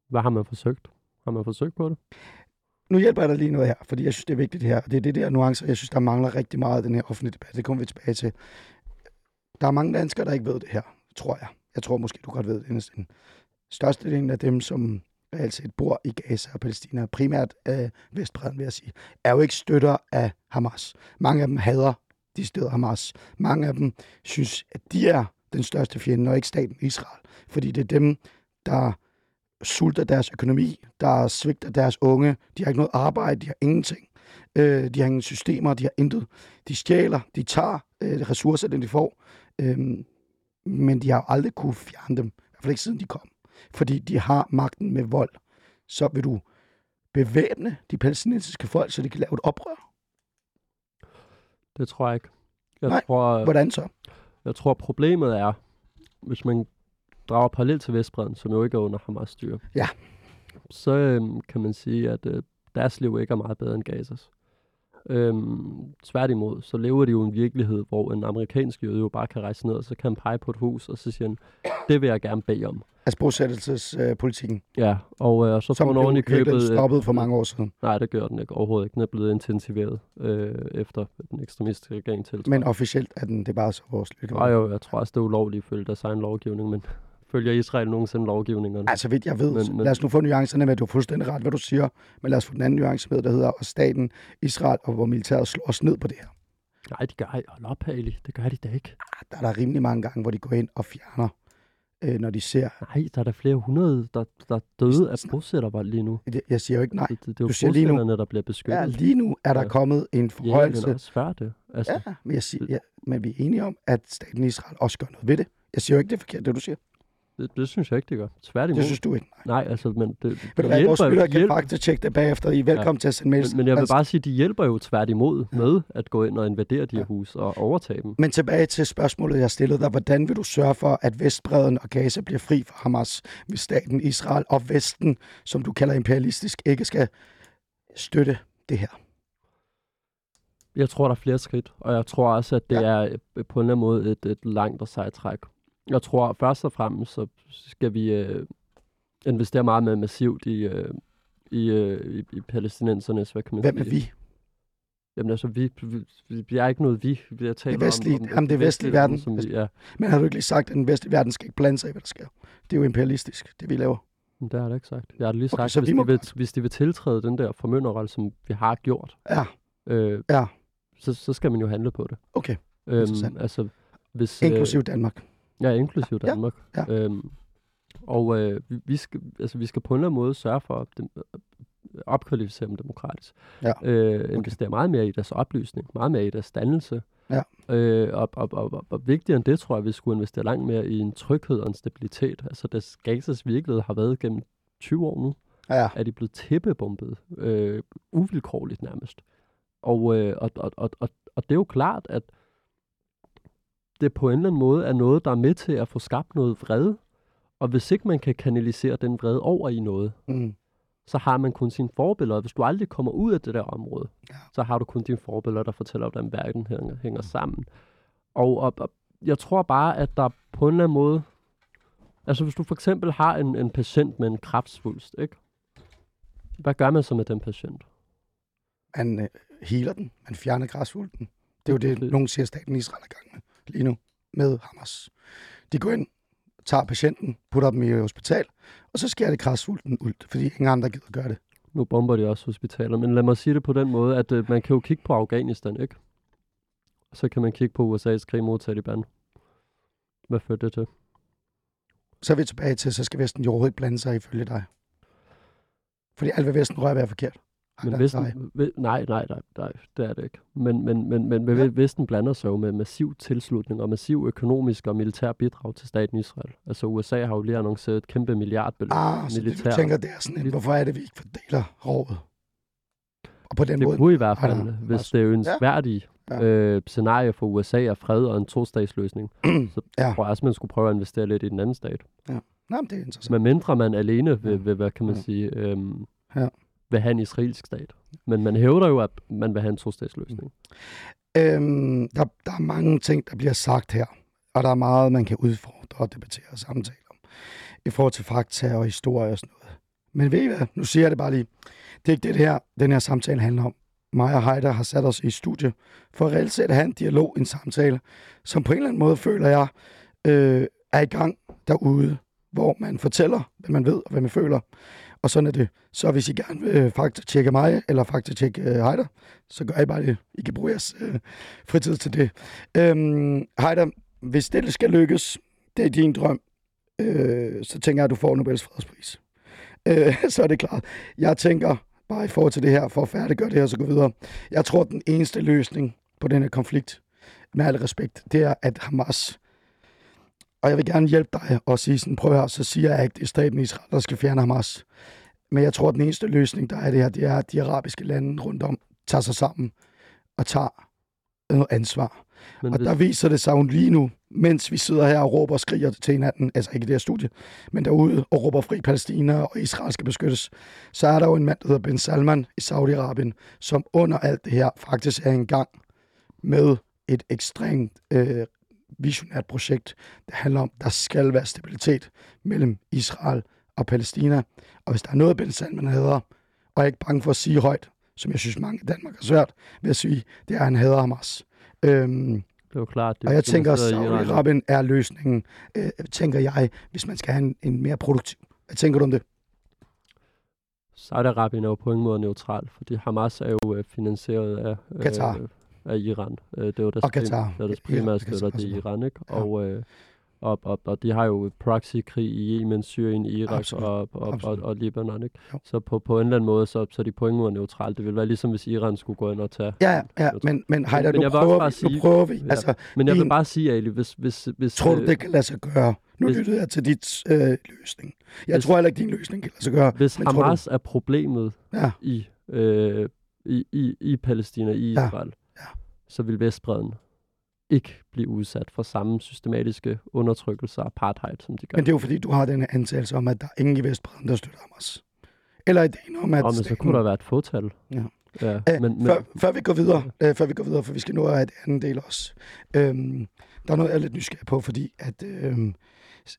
Hvad har man forsøgt? Har man forsøgt på det? Nu hjælper jeg dig lige noget her, fordi jeg synes, det er vigtigt her. Det er det der nuancer, jeg synes, der mangler rigtig meget i den her offentlige debat. Det kommer vi tilbage til. Der er mange danskere, der ikke ved det her, tror jeg. Jeg tror måske, du godt ved det inderst største Størstedelen af dem, som reelt set bor i Gaza og Palæstina, primært øh, Vestbredden, vil jeg sige, er jo ikke støtter af Hamas. Mange af dem hader de steder Hamas. Mange af dem synes, at de er den største fjende, og ikke staten Israel. Fordi det er dem, der sulter deres økonomi, der svigter deres unge. De har ikke noget arbejde, de har ingenting. Øh, de har ingen systemer, de har intet. De stjæler, de tager øh, ressourcer, den de får. Øh, men de har aldrig kunne fjerne dem. I hvert fald ikke siden de kom. Fordi de har magten med vold. Så vil du bevæbne de palæstinensiske folk, så de kan lave et oprør. Det tror jeg ikke. Jeg, Nej, tror, Hvordan så? jeg tror, problemet er, hvis man drager parallelt til Vestbredden, som jo ikke er under Hamas styre, Ja. så øhm, kan man sige, at øh, deres liv ikke er meget bedre end Gazas. Øhm, tværtimod, så lever de jo en virkelighed, hvor en amerikansk jøde jo bare kan rejse ned, og så kan han pege på et hus, og så siger han, det vil jeg gerne bede om. Altså bosættelsespolitikken, Ja, og øh, så får som blev oven i købet... stoppet for mange år siden. Nej, det gør den ikke overhovedet ikke. Den er blevet intensiveret øh, efter den ekstremistiske regering til. Men officielt er den, det bare så vores lykke. Nej, jo, jeg tror også, det er ulovligt ifølge deres egen lovgivning, men følger Israel nogensinde lovgivningerne? Altså, vidt jeg ved, men, Men- lad os nu få nuancerne med, at du har fuldstændig ret, hvad du siger, men lad os få den anden nuance med, der hedder, og staten, Israel, og hvor militæret slår os ned på det her. Nej, de gør ej, hold op, Ali. Det gør de da ikke. Der er der rimelig mange gange, hvor de går ind og fjerner, øh, når de ser... Nej, der er der flere hundrede, der, der døde af bosættervold lige nu. Det- Jeg siger jo ikke nej. Det, det, det er Du siger lige nu- der bliver beskyttet. Ja, lige nu er der Ja. kommet en ja, men forhøjelse. også før det. Altså, Ja, men, jeg siger, ja, men vi er enige om, at staten Israel også gør noget ved det. Jeg siger jo ikke, det er forkert, det du siger. Det, det synes jeg ikke, det gør. Tværtimod. Det synes du ikke. Nej, altså, men det, Ved du hvad, vores lytter kan faktisk tjekke det bagefter. I er velkommen ja. til at sende mails. Men, men jeg vil Altså, bare sige, de hjælper jo tværtimod ja. med at gå ind og invadere de her hus og overtage dem. Men tilbage til spørgsmålet, jeg stillede dig. Hvordan vil du sørge for, at Vestbreden og Gaza bliver fri fra Hamas, hvis staten Israel og Vesten, som du kalder imperialistisk, ikke skal støtte det her? Jeg tror, der er flere skridt, og jeg tror også, at det Ja. ja. er øh, på en eller anden måde et, et langt og sejt træk. Jeg tror først og fremmest, så skal vi øh, investere meget mere massivt i, øh, i, øh, i, i palæstinensernes, hvad kan man Hvem er sige? vi? Jamen altså, vi, vi, vi, er ikke noget vi. Vi er talt vestlige- om, om, jamen, det er vestlige verden. Som vi, ja, Men har du ikke lige sagt, at den vestlige verden skal ikke blande sig i, hvad der sker? Det er jo imperialistisk, det vi laver. men det har jeg da ikke sagt. Jeg har da lige Okay, sagt, så hvis, vi må de vil, hvis de vil tiltræde den der formynderrolle, som vi har gjort, Ja, øh, ja, så, så skal man jo handle på det. okay. Øhm, Interessant. altså, hvis, øh, Inklusiv Danmark. Ja, inklusiv Ja, Danmark. ja. Øhm, og øh, vi, skal, altså, vi skal på en eller anden måde sørge for at dem, opkvalificere dem demokratisk. Ja. Øh, investere meget mere i deres oplysning, meget mere i deres dannelse. Ja. Øh, og, og, og, og, vigtigere end det, tror jeg, vi skulle investere langt mere i en tryghed og en stabilitet. Altså, deres Gazas virkelighed har været gennem 20 år nu, Ja, er de blevet tæppebombet, øh, uvilkårligt nærmest. Og, øh, og, og, og, og, og det er jo klart, at det på en eller anden måde er noget, der er med til at få skabt noget vrede. Og hvis ikke man kan kanalisere den vrede over i noget, mm. så har man kun sine forbilleder. Hvis du aldrig kommer ud af det der område, Ja. så har du kun dine forbilleder, der fortæller, hvordan verden hænger, hænger sammen. Og, og, og jeg tror bare, at der på en eller anden måde... Altså hvis du for eksempel har en, en patient med en kræftsvulst, ikke? Hvad gør man så med den patient? Man øh, healer den, man fjerner græsfulden. Det er jo det, Det- nogen siger, staten Israel er i gang med lige nu, med Hamas. De går ind, tager patienten, putter dem i hospital, og så skærer det græsfulden ud, fordi ingen andre gider gøre det. Nu bomber de også hospitaler, men lad mig sige det på den måde, at øh, man kan jo kigge på Afghanistan, ikke? Så kan man kigge på USA's krig mod Taliban. Hvad førte det til? Så er vi tilbage til, så skal Vesten jo overhovedet ikke blande sig ifølge dig. Fordi alt, hvad Vesten rører er forkert. Men Nej, Vesten, nej. nej. nej, nej, nej, det er det ikke. Men, men, men, men Ja. ja. Vesten blander sig jo med massiv tilslutning og massiv økonomisk og militær bidrag til staten Israel. Altså USA har jo lige annonceret et kæmpe milliardbeløb. Ah, så det, du tænker, det er sådan en, hvorfor er det, vi ikke fordeler rovet? Og på den det måde, kunne i hvert fald, nej, hvis det er ønskværdigt Ja. ja. øh, scenarie for USA er fred og en to-statsløsning, (clears throat) så Ja. tror jeg også, man skulle prøve at investere lidt i den anden stat. nej, men det er interessant. Men mindre man alene vil, Ja. vil hvad kan man Ja. sige, øhm, Ja vil have en israelsk stat. Men man hævder jo, at man vil have en to-statsløsning. Mm. Øhm, der, der er mange ting, der bliver sagt her, og der er meget, man kan udfordre og debattere og samtale om, i forhold til fakta og historie og sådan noget. Men ved I hvad, nu siger jeg det bare lige. Det er ikke det, det her, den her samtale handler om. Mig og Heider har sat os i studie for at reelt set have en dialog, en samtale, som på en eller anden måde føler jeg øh, er i gang derude, hvor man fortæller, hvad man ved og hvad man føler. Og sådan er det. Så hvis I gerne vil øh, faktatjekke mig, eller faktatjekke øh, Heider, så gør I bare det. I kan bruge jeres øh, fritid til det. Øhm, Heider, hvis det skal lykkes, det er din drøm, øh, så tænker jeg, at du får Nobels fredspris. Øh, (laughs) så er det klart. Jeg tænker, bare i forhold til det her, for at færdiggøre det her, så gå videre. Jeg tror, den eneste løsning på den her konflikt, med al respekt, det er, at Hamas, og jeg vil gerne hjælpe dig og sige sådan, prøv her, så siger jeg ikke, det er staten Israel, der skal fjerne Hamas. Men jeg tror, at den eneste løsning, der er det her, det er, at de arabiske lande rundt om tager sig sammen og tager noget ansvar. Men Og der viser det sig jo lige nu, mens vi sidder her og råber og skriger til hinanden, altså ikke i det her studie, men derude og råber fri Palæstina og Israel skal beskyttes, så er der jo en mand, der hedder Ben Salman i Saudi-Arabien, som under alt det her faktisk er en gang med et ekstremt øh, visionært projekt, der handler om, der skal være stabilitet mellem Israel og Palæstina. Og hvis der er noget, Ben Salman hader, og jeg er ikke bange for at sige højt, som jeg synes mange i Danmark har svært ved at sige, det er, at han hader Hamas. Øhm, det er klart. Det og jeg tænker, at. Saudi-Arabien er løsningen, øh, tænker jeg, hvis man skal have en, en mere produktiv. Hvad tænker du om det? Saudi-Arabien er jo på ingen måde neutral, fordi Hamas er jo øh, finansieret af, øh, Qatar. Af Iran. Øh, det er jo deres, Og Qatar. det er deres primære støtter, det er Iran, ikke? Ja. Og, øh, og, og, og de har jo proxykrig i Yemen, Syrien, Irak Absolut. og, og, og, Absolut. og Libanon, ikke? Jo. Så på, på en eller anden måde, så, så er de på ingen måde neutrale. Det ville være ligesom, hvis Iran skulle gå ind og tage... Ja, ja, ja men, men Heider, Men nu vil prøver, vi, nu sige- prøver vi. Ja. Altså, Men jeg vil Din- bare sige, Ali, hvis... hvis, hvis tror du, øh, det kan lade sig gøre, Nu Hvis- lyttede jeg til dit øh, løsning. Jeg Hvis- tror heller ikke, din løsning kan lade sig gøre. Hvis du- Hamas er problemet Ja, i, øh, i, i, i Palæstina, i Israel, ja. Så vil Vestbreden ikke blive udsat for samme systematiske undertrykkelse og apartheid, som de gør. men det er jo fordi, du har den antagelse om, at der er ingen i Vestbreden, der støtter Hamas. Eller ideen om, at... Og men så kunne der være et fåtal. Ja. ja Æh, men, men, før, før, vi går videre, øh, før vi går videre, for vi skal nå af det anden del også. Øhm, der er noget, jeg er lidt nysgerrig på, fordi at øhm,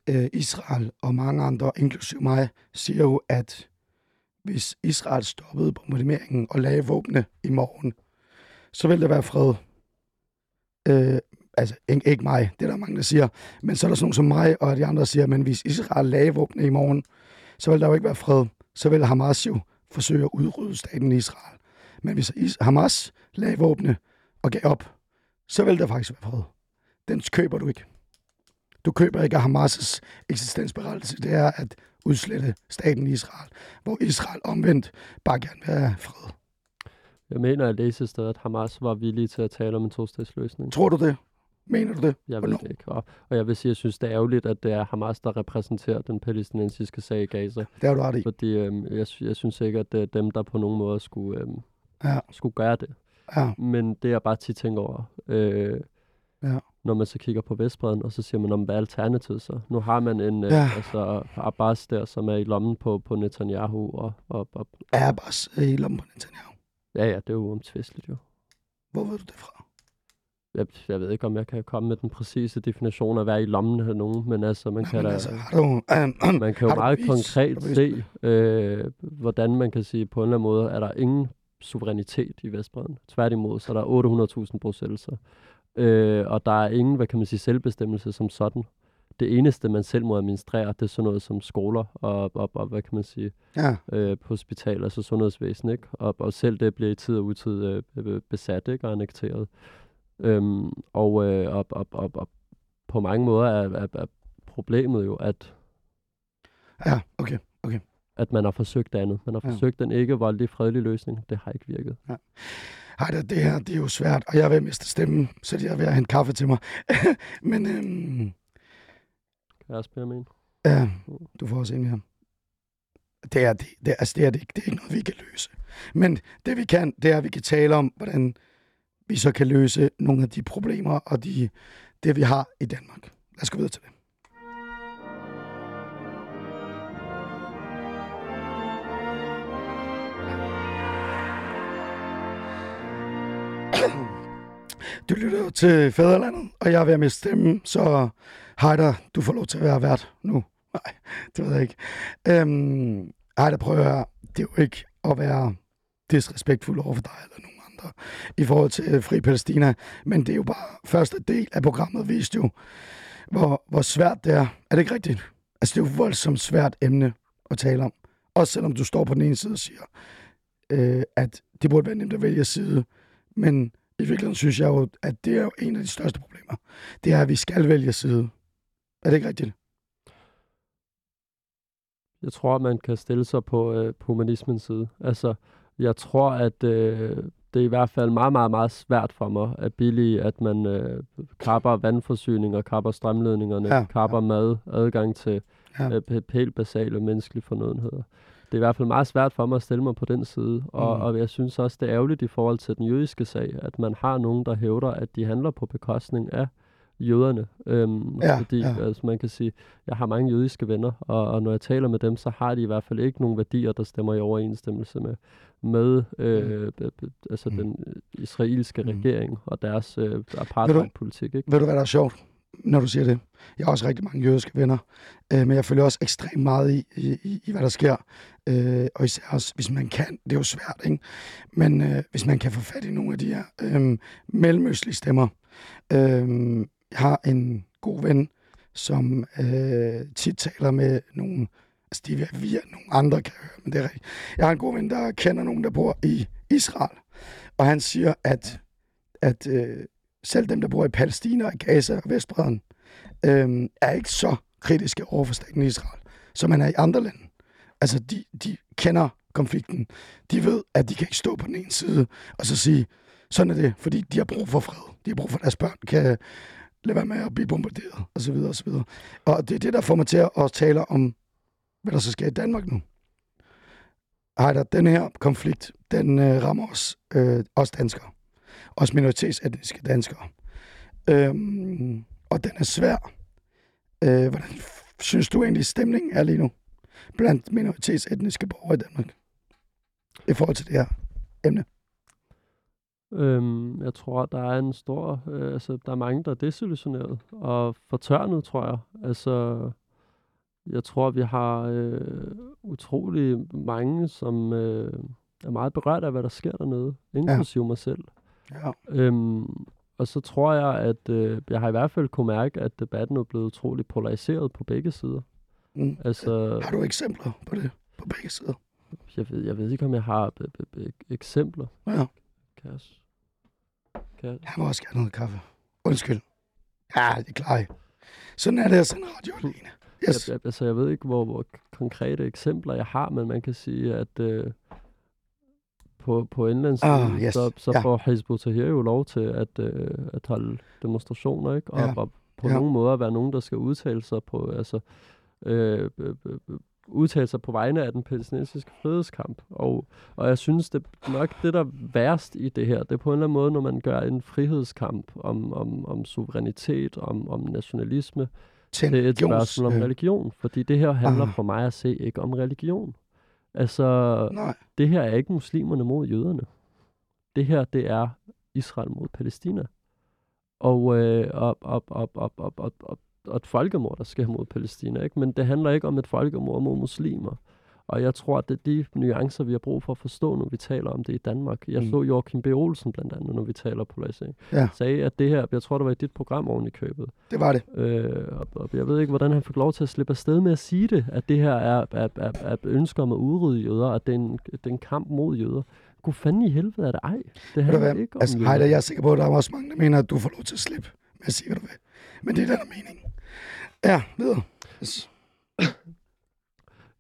øh, Israel og mange andre, inklusive mig, siger jo, at hvis Israel stoppede bombarderingen og lagde våbne i morgen, så vil der være fred. Øh, altså, ikke, ikke mig, det er der mange, der siger. Men så er der sådan nogen som mig og de andre, der siger, men hvis Israel lagde våbne i morgen, så vil der jo ikke være fred. Så vil Hamas jo forsøge at udrydde staten Israel. Men hvis Hamas lagde våbne og gav op, så vil der faktisk være fred. Den køber du ikke. Du køber ikke Hamas' eksistensberettigelse. Det er at udslette staten Israel, hvor Israel omvendt bare gerne vil have fred jeg mener, at læse et sted, at Hamas var villige til at tale om en to-statsløsning. Tror du det? Mener du det? Jeg ved det ikke. Og, og jeg vil sige, at jeg synes, det er ærgerligt, at det er Hamas, der repræsenterer den palæstinensiske sag i Gaza. Det har du ret i. Fordi øhm, jeg, jeg synes ikke, at det er dem, der på nogen måde skulle, øhm, Ja. skulle gøre det. Ja, Men det jeg bare tit tænker over, øh, Ja. når man så kigger på Vestbreden, og så siger man, om hvad er alternativet så? Nu har man en, øh, Ja. altså Abbas der, som er i lommen på, på Netanyahu, og, og, og Airbus i lommen på Netanyahu. Ja, ja, det er jo uomtvisteligt jo. Hvor ved du det fra? Jeg, jeg ved ikke, om jeg kan komme med den præcise definition af at være i lommen af nogen, men altså, man kan da... altså, du, (clears throat) øh, Man kan jo meget? Har konkret se, øh, hvordan man kan sige, på en eller anden måde, er der ingen suverænitet i Vestbreden. Tværtimod, så er der 800.000 bosættelser. Øh, og der er ingen, hvad kan man sige, selvbestemmelse som sådan. Det eneste, man selv må administrere, det er sådan noget som skoler og, og, og hvad kan man sige, ja, øh, på hospitaler, altså sundhedsvæsen, ikke? Og, og selv det bliver i tid og utid øh, besat, ikke? Og annekteret. Øhm, og, øh, og, og, og, og på mange måder er, er, er problemet jo, at ja, okay. at man har forsøgt andet. Man har Ja. forsøgt en ikke voldelig fredelig løsning. Det har ikke virket. Ej, det, det her, det er jo svært, og jeg er ved at miste stemmen, så jeg er ved at hente kaffe til mig. (laughs) Men øhm, kan jeg en? ja, du får også en mere. Det er, det, det, altså det, er det, ikke, det er ikke noget, vi kan løse. Men det vi kan, det er, at vi kan tale om, hvordan vi så kan løse nogle af de problemer og de, det, vi har i Danmark. Lad os gå videre til det. Du lytter til Fæderlandet, og jeg er ved at miste stemmen, så Heider, du får lov til at være vært nu. Nej, det ved jeg ikke. Øhm, Heider, prøv at høre. Det er jo ikke at være disrespektfuld over for dig eller nogen andre i forhold til øh, Fri Palæstina, men det er jo bare første del af programmet viste jo, hvor, hvor svært det er. Er det ikke rigtigt? Altså, det er jo et voldsomt svært emne at tale om. Også selvom du står på den ene side og siger, øh, at det burde være nemt at vælge side. Men i virkeligheden synes jeg jo, at det er jo en af de største problemer. Det er, at vi skal vælge side. Er det ikke rigtigt? Jeg tror, man kan stille sig på, øh, på humanismens side. Altså, jeg tror, at øh, det er i hvert fald meget, meget, meget svært for mig at billige, at man øh, kapper vandforsyninger, kapper strømledningerne, Ja, ja, kapper mad, adgang til Ja. ja. øh, helt basale menneskelige fornødenheder. Det er i hvert fald meget svært for mig at stille mig på den side, og, Mm. og jeg synes også, det er ærgerligt i forhold til den jødiske sag, at man har nogen, der hævder, at de handler på bekostning af jøderne. Øhm, Ja, fordi ja. Altså, man kan sige, jeg har mange jødiske venner, og, og når jeg taler med dem, så har de i hvert fald ikke nogen værdier, der stemmer i overensstemmelse med, med øh, b- altså Mm. den israelske Mm. regering og deres øh, apartheidpolitik. Ikke? Ved du, hvad der er sjovt, når du siger det? Jeg har også rigtig mange jødiske venner, øh, men jeg følger også ekstremt meget i, i, i, i hvad der sker. Øh, og især også, hvis man kan, det er jo svært, ikke? Men øh, hvis man kan få fat i nogle af de her øh, mellemøstlige stemmer. Øh, jeg har en god ven, som øh, tit taler med nogle, altså de er via nogle andre, kan jeg høre, men det er rigtigt. Jeg har en god ven, der kender nogen, der bor i Israel, og han siger, at, at øh, selv dem, der bor i Palæstina, og Gaza og Vestbreden, øh, er ikke så kritiske over for staten Israel, som man er i andre lande. Altså, de, de kender konflikten. De ved, at de kan ikke stå på den ene side og så sige, sådan er det, fordi de har brug for fred. De har brug for, at deres børn kan lad være med at blive bombarderet, og så videre, og så videre. Og det er det, der får mig til at tale om, hvad der så sker i Danmark nu. Heider, den her konflikt, den øh, rammer os, øh, os danskere. Os minoritetsetniske danskere. Øhm, og den er svær. Øh, hvordan synes du egentlig, stemningen er lige nu? Blandt minoritetsetniske borgere i Danmark. I forhold til det her emne. Øhm, jeg tror, der er en stor... Øh, altså, der er mange, der er desillusioneret og fortørnet, tror jeg. Altså, jeg tror, vi har øh, utrolig mange, som øh, er meget berørt af, hvad der sker dernede, inklusive ja. mig selv. Ja. Øhm, og så tror jeg, at øh, jeg har i hvert fald kunne mærke, at debatten er blevet utrolig polariseret på begge sider. Mm. Altså, Har du eksempler på det på begge sider? jeg ved, jeg ved ikke, om jeg har b- b- b- eksempler. Ja. Kan s- kan jeg, Jeg må også gerne noget kaffe. Undskyld. Ja, det klarer jeg. Sådan er det, sådan radio alene. Yes. jeg, jeg, altså, jeg ved ikke, hvor, hvor konkrete eksempler jeg har, men man kan sige, at øh, på, på indlandssiden, Ah, yes. så, så Ja. får Hizb ut-Tahrir jo lov til at, øh, at holde demonstrationer, ikke? Og, Ja. og på Ja. nogle måder være nogen, der skal udtale sig på, altså, øh, øh, øh, udtale sig på vegne af den palæstinensiske frihedskamp. Og, og jeg synes, det nok det, der er værst i det her. Det er på en eller anden måde, når man gør en frihedskamp om, om, om suverænitet, om, om nationalisme, Til det er et spørgsmål om øh, religion. Fordi det her handler Ah. for mig at se ikke om religion. Altså, Nej, det her er ikke muslimerne mod jøderne. Det her, det er Israel mod Palæstina. Og, øh, og, og, og, og, og, og, og, og et folkemord, der sker mod Palæstina. Ikke? Men det handler ikke om et folkemord mod muslimer. Og jeg tror, at det er de nuancer, vi har brug for at forstå, når vi taler om det i Danmark. Jeg Mm. så Joachim B. Olsen blandt andet, når vi taler polarisering. Ja. Sagde, at det her, jeg tror, det var i dit program oven i købet, det var det. Øh, og, og jeg ved ikke, hvordan han fik lov til at slippe afsted med at sige det, at det her er, er, er, er et ønske om at udrydde jøder, at det er en, det er en kamp mod jøder. Gud fanden i helvede er det ej. Det handler hvad? ikke om Altså. Heider, jeg er sikker på, at der er også mange, der mener, at du får lov til at slippe med at sige, hvad du vil. Men det er den der mening. Ja, videre. Yes.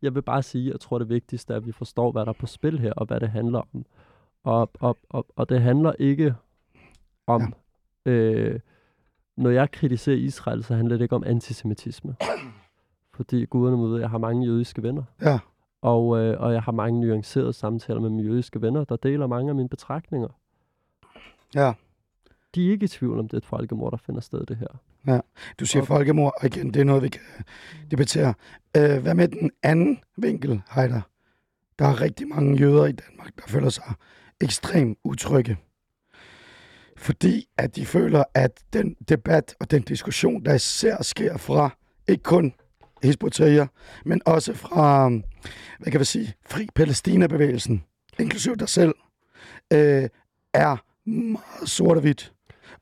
Jeg vil bare sige, at jeg tror, det vigtigste er, at vi forstår, hvad der er på spil her, og hvad det handler om. Og, og, og, og det handler ikke om... Ja. Øh, når jeg kritiserer Israel, så handler det ikke om antisemitisme. Fordi guderne må vide, jeg har mange jødiske venner. Ja, Og, øh, og jeg har mange nuancerede samtaler med mine jødiske venner, der deler mange af mine betragtninger. ja. De er ikke i tvivl om, det er et folkemord, der finder sted, det her. Du siger Og- folkemord, og igen, det er noget, vi kan debattere. Øh, hvad med den anden vinkel, Heider? Der er rigtig mange jøder i Danmark, der føler sig ekstremt utrygge. Fordi at de føler, at den debat og den diskussion, der især sker fra ikke kun Hizb ut-Tahrir, men også fra, hvad kan vi sige, Fri Palæstina-bevægelsen, inklusive dig selv, øh, er meget sort og hvidt.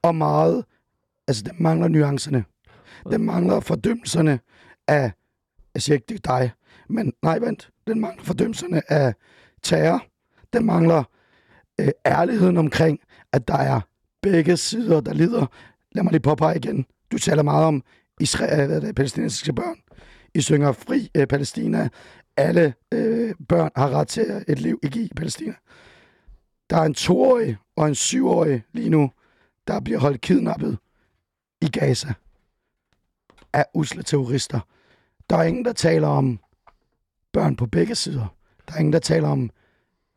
Og meget, altså det mangler nuancerne. Den mangler fordømmelserne af, jeg siger ikke, det er dig, men nej, vent, den mangler fordømmelserne af terror. Den mangler øh, ærligheden omkring, at der er begge sider, der lider. Lad mig lige påpege igen. Du taler meget om Israel, hvad er det, palæstinensiske børn. I synger fri øh, Palæstina. Alle øh, børn har ret til et liv ikke i Palæstina. Der er en toårig og en syvårig lige nu, der bliver holdt kidnappet i Gaza af usle terrorister. Der er ingen, der taler om børn på begge sider. Der er ingen, der taler om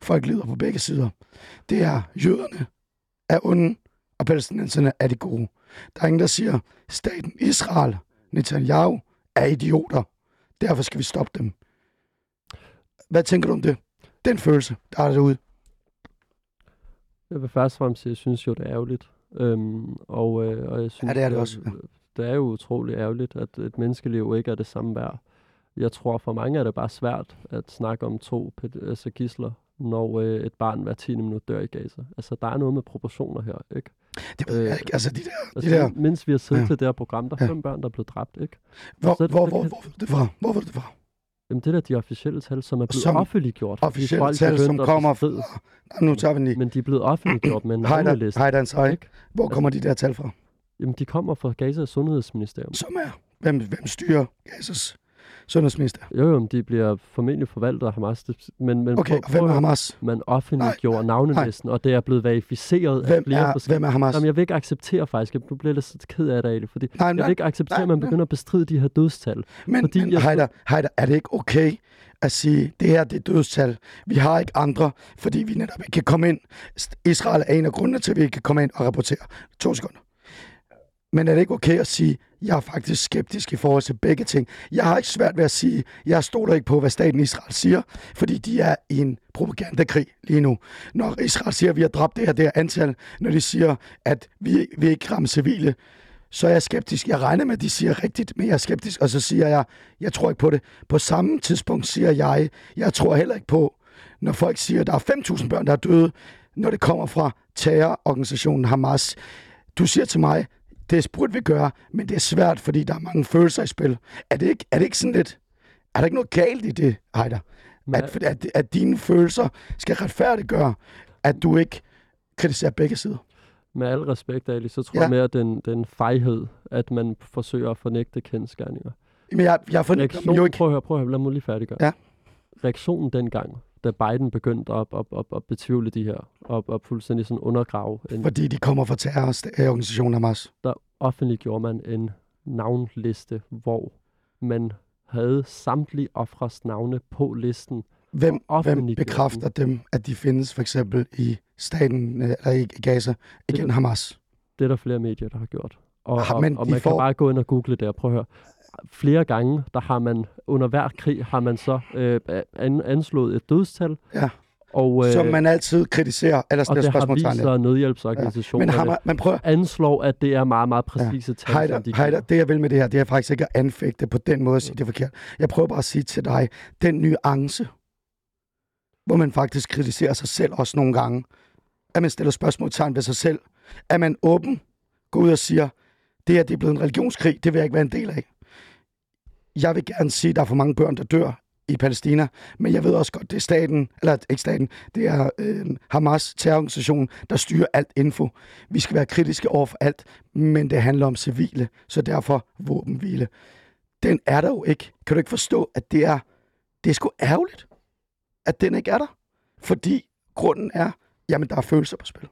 folk lider på begge sider. Det er jøderne er onde, og palæstinenserne er de gode. Der er ingen, der siger, staten Israel, Netanyahu, er idioter. Derfor skal vi stoppe dem. Hvad tænker du om det? Den følelse, der er derude. Jeg vil først og fremmest sige, at jeg synes jo, det er ærgerligt. Øhm, og, øh, og jeg synes, Ja, det er det også, ja. Det er jo utroligt ærgerligt, at et menneskeliv ikke er det samme værd. Jeg tror, for mange er det bare svært at snakke om to altså gisler, når øh, et barn hver 10 minut dør i Gaza. Altså, der er noget med proportioner her, ikke? Det ved jeg Øh, ikke. Altså, de der, de Altså, der mens vi har siddet Ja. til det her program, der er Ja. fem børn, der er blevet dræbt, ikke? hvor, så- hvor, hvor, hvor, var det var det fra? Jamen, det er da de officielle tal, som er blevet Som offentliggjort. officielle tal, som kommer. Nej, nu tager vi den lige. Men de er blevet offentliggjort med en Hej, navneliste. hej, Dan, sorry. ikke? Hvor kommer de der tal fra? Jamen, de kommer fra Gaza Sundhedsministerium. Som er, hvem, hvem styrer Gazas sundhedsminister. Jo, jo, de bliver formentlig forvaltet af Hamas. Men, men Okay, og hvem er at- Hamas? Man offentliggjorde Nej, navnelisten, og det er blevet verificeret af Hvem flere er, forskellige... hvem er Hamas? Jamen, jeg vil ikke acceptere faktisk, nu bliver jeg lidt ked af det, fordi Nej, jeg nej, vil ikke acceptere, nej, at man begynder at bestride de her dødstal. Men, Fordi men jeg- Heider, Heider, er det ikke okay at sige, det her det er dødstal. Vi har ikke andre, fordi vi netop ikke kan komme ind. Israel er en af grundene til, at vi ikke kan komme ind og rapportere. To sekunder. Men er det ikke okay at sige, jeg er faktisk skeptisk i forhold til begge ting. Jeg har ikke svært ved at sige, jeg stoler ikke på, hvad staten Israel siger, fordi de er i en propagandakrig lige nu. Når Israel siger, at vi har dræbt det her, det her antal, når de siger, at vi, vi ikke rammer civile, så er jeg skeptisk. Jeg regner med, at de siger rigtigt, men jeg er skeptisk, og så siger jeg, jeg tror ikke på det. På samme tidspunkt siger jeg, jeg tror heller ikke på, når folk siger, at der er 5.000 børn, der er døde, når det kommer fra terrororganisationen Hamas. Du siger til mig, det burde vi gøre, men det er svært, fordi der er mange følelser i spil. Er det ikke, er det ikke sådan lidt... Er der ikke noget galt i det, Heider? At, at, at dine følelser skal retfærdiggøre, at du ikke kritiserer begge sider? Med al respekt, Ali, så tror Ja. jeg mere, at den, den fejhed, at man forsøger at fornægte kendskærninger. Men jeg, jeg fornægter dem jo ikke. prøv at høre, prøv at høre, lad mig lige færdiggøre. Ja. Reaktionen dengang, da Biden begyndte at, at, at, at betvivle de her, og at fuldstændig sådan undergrave, en, Fordi de kommer fra terrororganisationen Hamas. der offentliggjorde man en navnliste, hvor man havde samtlige ofres navne på listen. Hvem, hvem bekræfter dem, at de findes for eksempel i staten, øh, eller i Gaza, igen Hamas? Det er der flere medier, der har gjort. Og, Ah, men og man får- kan bare gå ind og google det og prøve at høre. Flere gange, der har man under hver krig, har man så øh, an, anslået et dødstal. Ja. Og, øh, Som man altid kritiserer, eller og det har vist sig, at Men, nødhjælpsorganisationerne Hamas, man prøver, anslår, at det er meget, meget præcise tal, Heider, de Heider, det jeg vil med det her, det er faktisk ikke at anfægte på den måde at sige, det er forkert. Jeg prøver bare at sige til dig, den nuance, hvor man faktisk kritiserer sig selv også nogle gange, at man stiller spørgsmålstegn ved sig selv, at man åben går ud og siger, det her det er blevet en religionskrig, det vil jeg ikke være en del af. Jeg vil gerne sige, at der er for mange børn, der dør i Palæstina, men jeg ved også godt, det er staten, eller ikke staten, det er øh, Hamas, terrororganisation, der styrer alt info. Vi skal være kritiske over for alt, men det handler om civile, så derfor våbenhvile. Den er der jo ikke. Kan du ikke forstå, at det er, det er sgu ærgerligt, at den ikke er der? Fordi grunden er, jamen der er følelser på spil.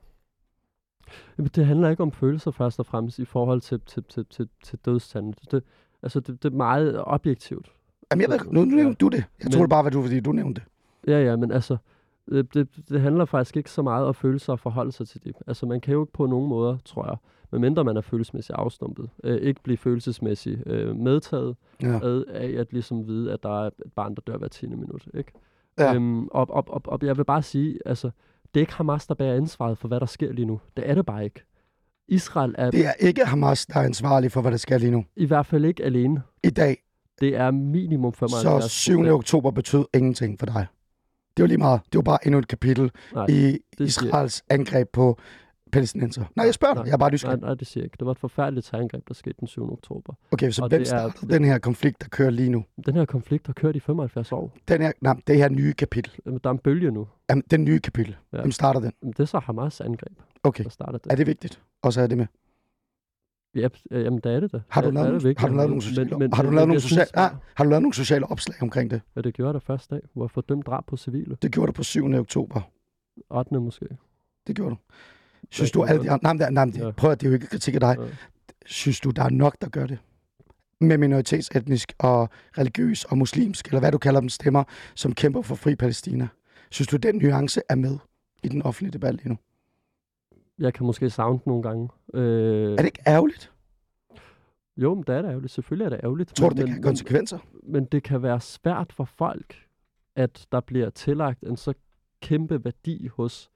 Jamen, det handler ikke om følelser først og fremmest i forhold til, til, til, til, til dødstanden. Det, altså, det, det er meget objektivt. Jamen jeg ved, nu, nu nævnte du det. Jeg Men- tror det bare, var du, fordi du nævnte det. Ja, ja, men altså, det, det, det handler faktisk ikke så meget om følelser og forholde sig til det. Altså, man kan jo ikke på nogen måder, tror jeg, medmindre man er følelsesmæssigt afstumpet, øh, ikke blive følelsesmæssigt øh, medtaget Ja. ad, af at ligesom vide, at der er et barn, der dør hver 10. minut. Ikke? Ja. Øhm, og, og, og, og jeg vil bare sige, altså, det er ikke Hamas, der bærer ansvaret for, hvad der sker lige nu. Det er det bare ikke. Israel er Det er ikke Hamas, der er ansvarlig for, hvad der sker lige nu. i hvert fald ikke alene. I dag, Det er minimum 75 så 7. oktober betød ingenting for dig. Det var lige meget. Det var bare endnu et kapitel Nej, i siger- Israels angreb på palæstinenser. Nej, jeg spørger dig. Nej, Jeg er bare Nej, nysgerrig. nej, det siger jeg ikke. Det var et forfærdeligt terrorangreb, der skete den 7. oktober. Okay, så og hvem er- den her konflikt, der kører lige nu? Den her konflikt har kørt i 75 år. Den her, nej, det her nye kapitel. Jamen, Der er en bølge nu. Jamen, den nye kapitel. Ja. Hvem starter den? Jamen, Det er så Hamas angreb, Okay. der starter det. Er det vigtigt? Og så er det med. Ja, jamen, der er det da. Har du lavet, nogle, har du lavet Men- nogle sociale, men- har du men- lavet men nogle sociale, synes ah, har du lavet nogle sociale opslag omkring det? Ja, det gjorde der første dag, hvor jeg drab på civile. Det gjorde du på 7. oktober. 8. måske. Det gjorde du. Synes du, andre, nej, nej, men, Ja. prøv at det er jo ikke kritik af dig. Ja. Synes du, der er nok, der gør det? Med minoritetsetnisk og religiøs og muslimsk, eller hvad du kalder dem, stemmer, som kæmper for fri Palæstina. Synes du, den nuance er med i den offentlige debat lige nu? Jeg kan måske savne nogle gange. Øh, Er det ikke ærgerligt? Jo, men det er det ærgerligt. Selvfølgelig er det ærgerligt. Tror du, men, det kan have konsekvenser? Men, men det kan være svært for folk, at der bliver tillagt en så kæmpe værdi hos,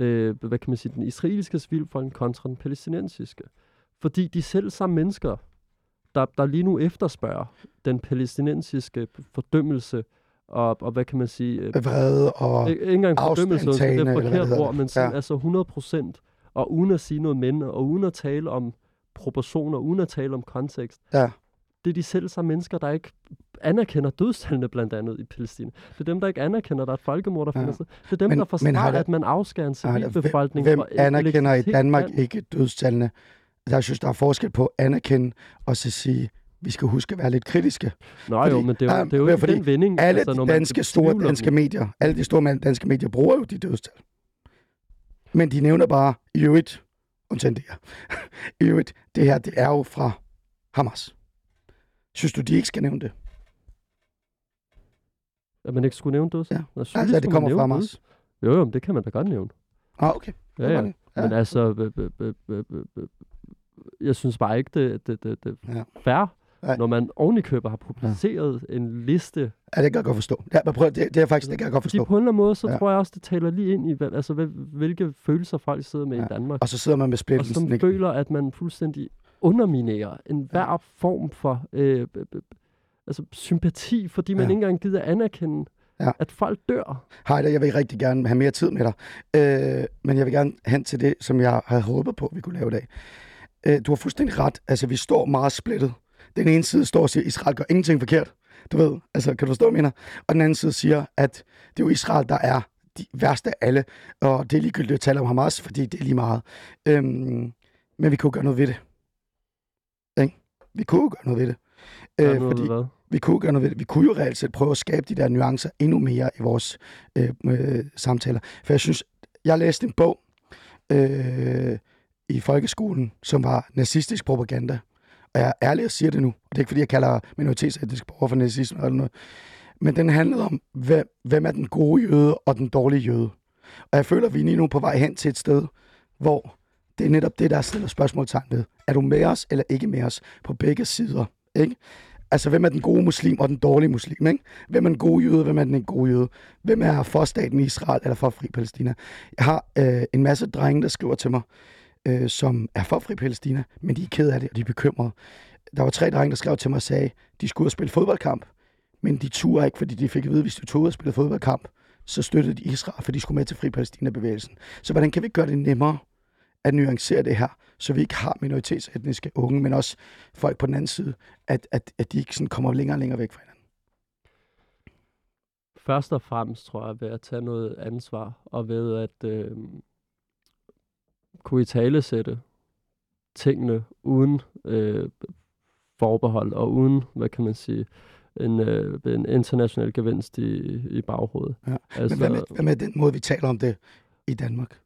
øh, hvad kan man sige, den israelske civilfolk kontra den palæstinensiske. Fordi de selv samme mennesker, der, der lige nu efterspørger den palæstinensiske fordømmelse, og, og hvad kan man sige, øh, Vrede og... ikke ikke engang fordømmelse, det er et forkert ord, men sådan, Ja. altså 100 procent, og uden at sige noget men, og uden at tale om proportioner, uden at tale om kontekst. Ja. Det er de selv samme mennesker, der ikke anerkender dødstallene blandt andet i Palæstina. Det er dem, der ikke anerkender, at der er et folkemord, der Ja. finder sted. Det er dem, Men- der forsvarer, der- at man afskærer en Nej, hvem, civilbefolkning. hvem for anerkender i Danmark ikke dødstallene? Der synes, der er forskel på at anerkende og så sige, vi skal huske at være lidt kritiske. Fordi- jo, men det er Ja, jo, det er jo ja, ikke den vending. Alle altså, når de danske, store danske medier, alle de store danske medier bruger jo de dødstal. Men de nævner bare, i øvrigt, undtagen det her, (laughs) i øvrigt, det her, det er jo fra Hamas. Synes du, de ikke skal nævne det? At man ikke skulle nævne det? Ja. Nå, Altså, skulle det kommer fra. Hamas. Jo, jo, men det kan man da godt nævne. Ah, okay. Ja, ja. det. Men altså, jeg synes bare ikke, det, det, det, det Ja. er fair, Nej. når man ovenikøber har publiceret ja. en liste. Ja, det kan jeg godt forstå. Ja, men prøv, det, det er faktisk, det kan jeg godt Fordi forstå. på en eller anden måde, så Ja. ja. tror jeg også, det taler lige ind i, hvad- altså, hvad- hvilke følelser folk sidder med ja. Ja. i Danmark. Og så sidder man med Og splittelsen. som ikke? føler, at man fuldstændig underminerer enhver ja. form for øh, altså, sympati, fordi man Ja. ikke engang gider anerkende, Ja. at folk dør. Hej jeg vil rigtig gerne have mere tid med dig. Øh, men jeg vil gerne hen til det, som jeg havde håbet på, vi kunne lave i dag. Øh, du har fuldstændig ret. Altså, vi står meget splittet. Den ene side står og siger, at Israel gør ingenting forkert. Du ved, altså, kan du forstå, mener? Og den anden side siger, at det er jo Israel, der er de værste af alle. Og det er ligegyldigt at tale om Hamas, fordi det er lige meget. Øhm, men vi kunne gøre noget ved det. Ikke? Vi kunne gøre noget ved det. Øh, noget, fordi, hvad? Vi kunne gøre noget ved det. Vi kunne jo reelt set prøve at skabe de der nuancer endnu mere i vores øh, øh, samtaler. For jeg synes, jeg læste en bog øh, i folkeskolen, som var nazistisk propaganda. Og jeg er ærlig at sige det nu. Og det er ikke, fordi jeg kalder minoritetsetniske borgere for nazisme eller noget. Men den handlede om, hvem, hvem er den gode jøde og den dårlige jøde. Og jeg føler, at vi er lige nu på vej hen til et sted, hvor det er netop det, der stiller spørgsmålstegn ved. Er du med os eller ikke med os på begge sider? Ikke? Altså, hvem er den gode muslim og den dårlige muslim? Ikke? Hvem er den gode jøde, hvem er den ikke gode jøde? Hvem er for staten Israel eller for fri Palæstina? Jeg har øh, en masse drenge, der skriver til mig, øh, som er for fri Palæstina, men de er ked af det, og de er bekymrede. Der var tre drenge, der skrev til mig og sagde, de skulle ud og spille fodboldkamp, men de turde ikke, fordi de fik at vide, at hvis de tog ud og spille fodboldkamp, så støttede de Israel, for de skulle med til Fri Palæstina-bevægelsen. Så hvordan kan vi gøre det nemmere at nuancere det her, så vi ikke har minoritetsetniske unge, men også folk på den anden side, at, at, at de ikke sådan kommer længere og længere væk fra hinanden? Først og fremmest tror jeg ved at tage noget ansvar, og ved at øh, kunne i tale sætte tingene uden øh, forbehold og uden, hvad kan man sige, en, øh, en international gevinst i, i baghovedet. Ja. Altså, Men hvad med, hvad med den måde, vi taler om det i Danmark?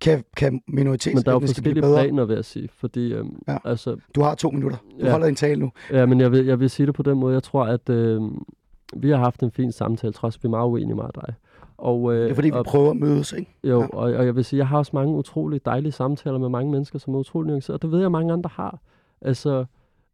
Kan, kan men der er jo blive forskellige planer, vil jeg sige, fordi øhm, Ja. altså, Du har to minutter. Du Ja. holder en tale nu. Ja, men jeg vil, jeg vil sige det på den måde. Jeg tror, at øh, vi har haft en fin samtale, trods vi er meget uenige med dig. Og, øh, Det er fordi, vi og, prøver at mødes, ikke? Jo, Ja. og, og jeg vil sige, jeg har også mange utrolig dejlige samtaler med mange mennesker, som er utrolig nuancerede. Og det ved jeg, mange andre har. Altså,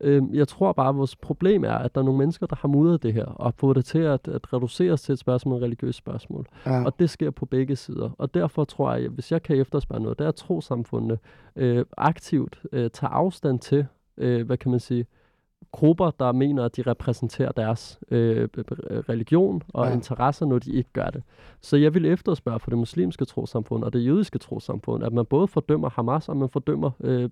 øh, jeg tror bare, at vores problem er, at der er nogle mennesker, der har mudret det her, og fået det til at, at reduceres til et spørgsmål, et religiøst spørgsmål. Ja. Og det sker på begge sider. Og derfor tror jeg, at hvis jeg kan efterspørge noget, det er, trosamfundene øh, aktivt øh, tager afstand til, øh, hvad kan man sige, grupper, der mener, at de repræsenterer deres øh, religion og Ja. interesser, når de ikke gør det. Så jeg vil efterspørge for det muslimske trosamfund og det jødiske trosamfund, at man både fordømmer Hamas, og man fordømmer øh,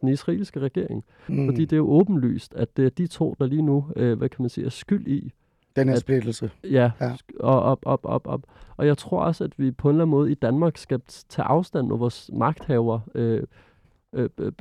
den israelske regering. Mm. Fordi det er jo åbenlyst, at det er de to, der lige nu, øh, hvad kan man sige, er skyld i, Den her splittelse. Ja, Ja. ja. og op, op, op, op. Og jeg tror også, at vi på en eller anden måde i Danmark skal tage afstand, når vores magthaver øh, øh, øh,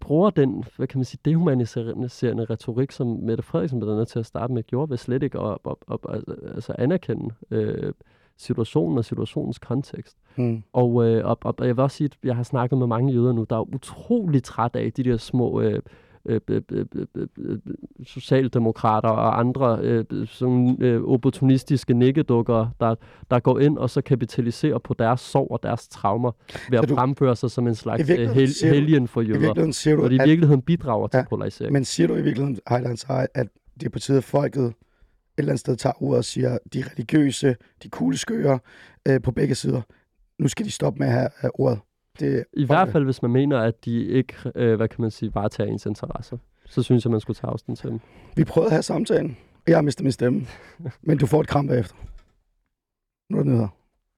bruger den, hvad kan man sige, dehumaniserende retorik, som Mette Frederiksen blev nødt til at starte med, gjorde ved slet ikke at, at, at, at altså anerkende øh, situationen og situationens kontekst. Mm. Og, øh, og, og jeg vil også sige, at jeg har snakket med mange jøder nu, der er utrolig træt af de der små øh, øh, øh, øh, øh, øh, socialdemokrater og andre øh, sådan, øh, opportunistiske nikkedukker, der, der går ind og så kapitaliserer på deres sorg og deres traumer ved at du- fremføre sig som en slags øh, hel, helgen for I jøder. virkeligheden siger du, Og det i at, virkeligheden bidrager til Ja, polarisering. men siger du i virkeligheden, Heiland Sej, at det er på tide, at folket et eller andet sted tager ordet og siger, de religiøse, de kugleskøre øh, på begge sider, nu skal de stoppe med at have øh, ordet. Det, I hvert fald, hvis man mener, at de ikke, øh, hvad kan man sige, varetager ens interesser, så synes jeg, man skulle tage afstand til dem. Vi prøvede at have samtalen, og jeg har mistet min stemme. (laughs) men du får et kram bagefter. Nu er det nede her.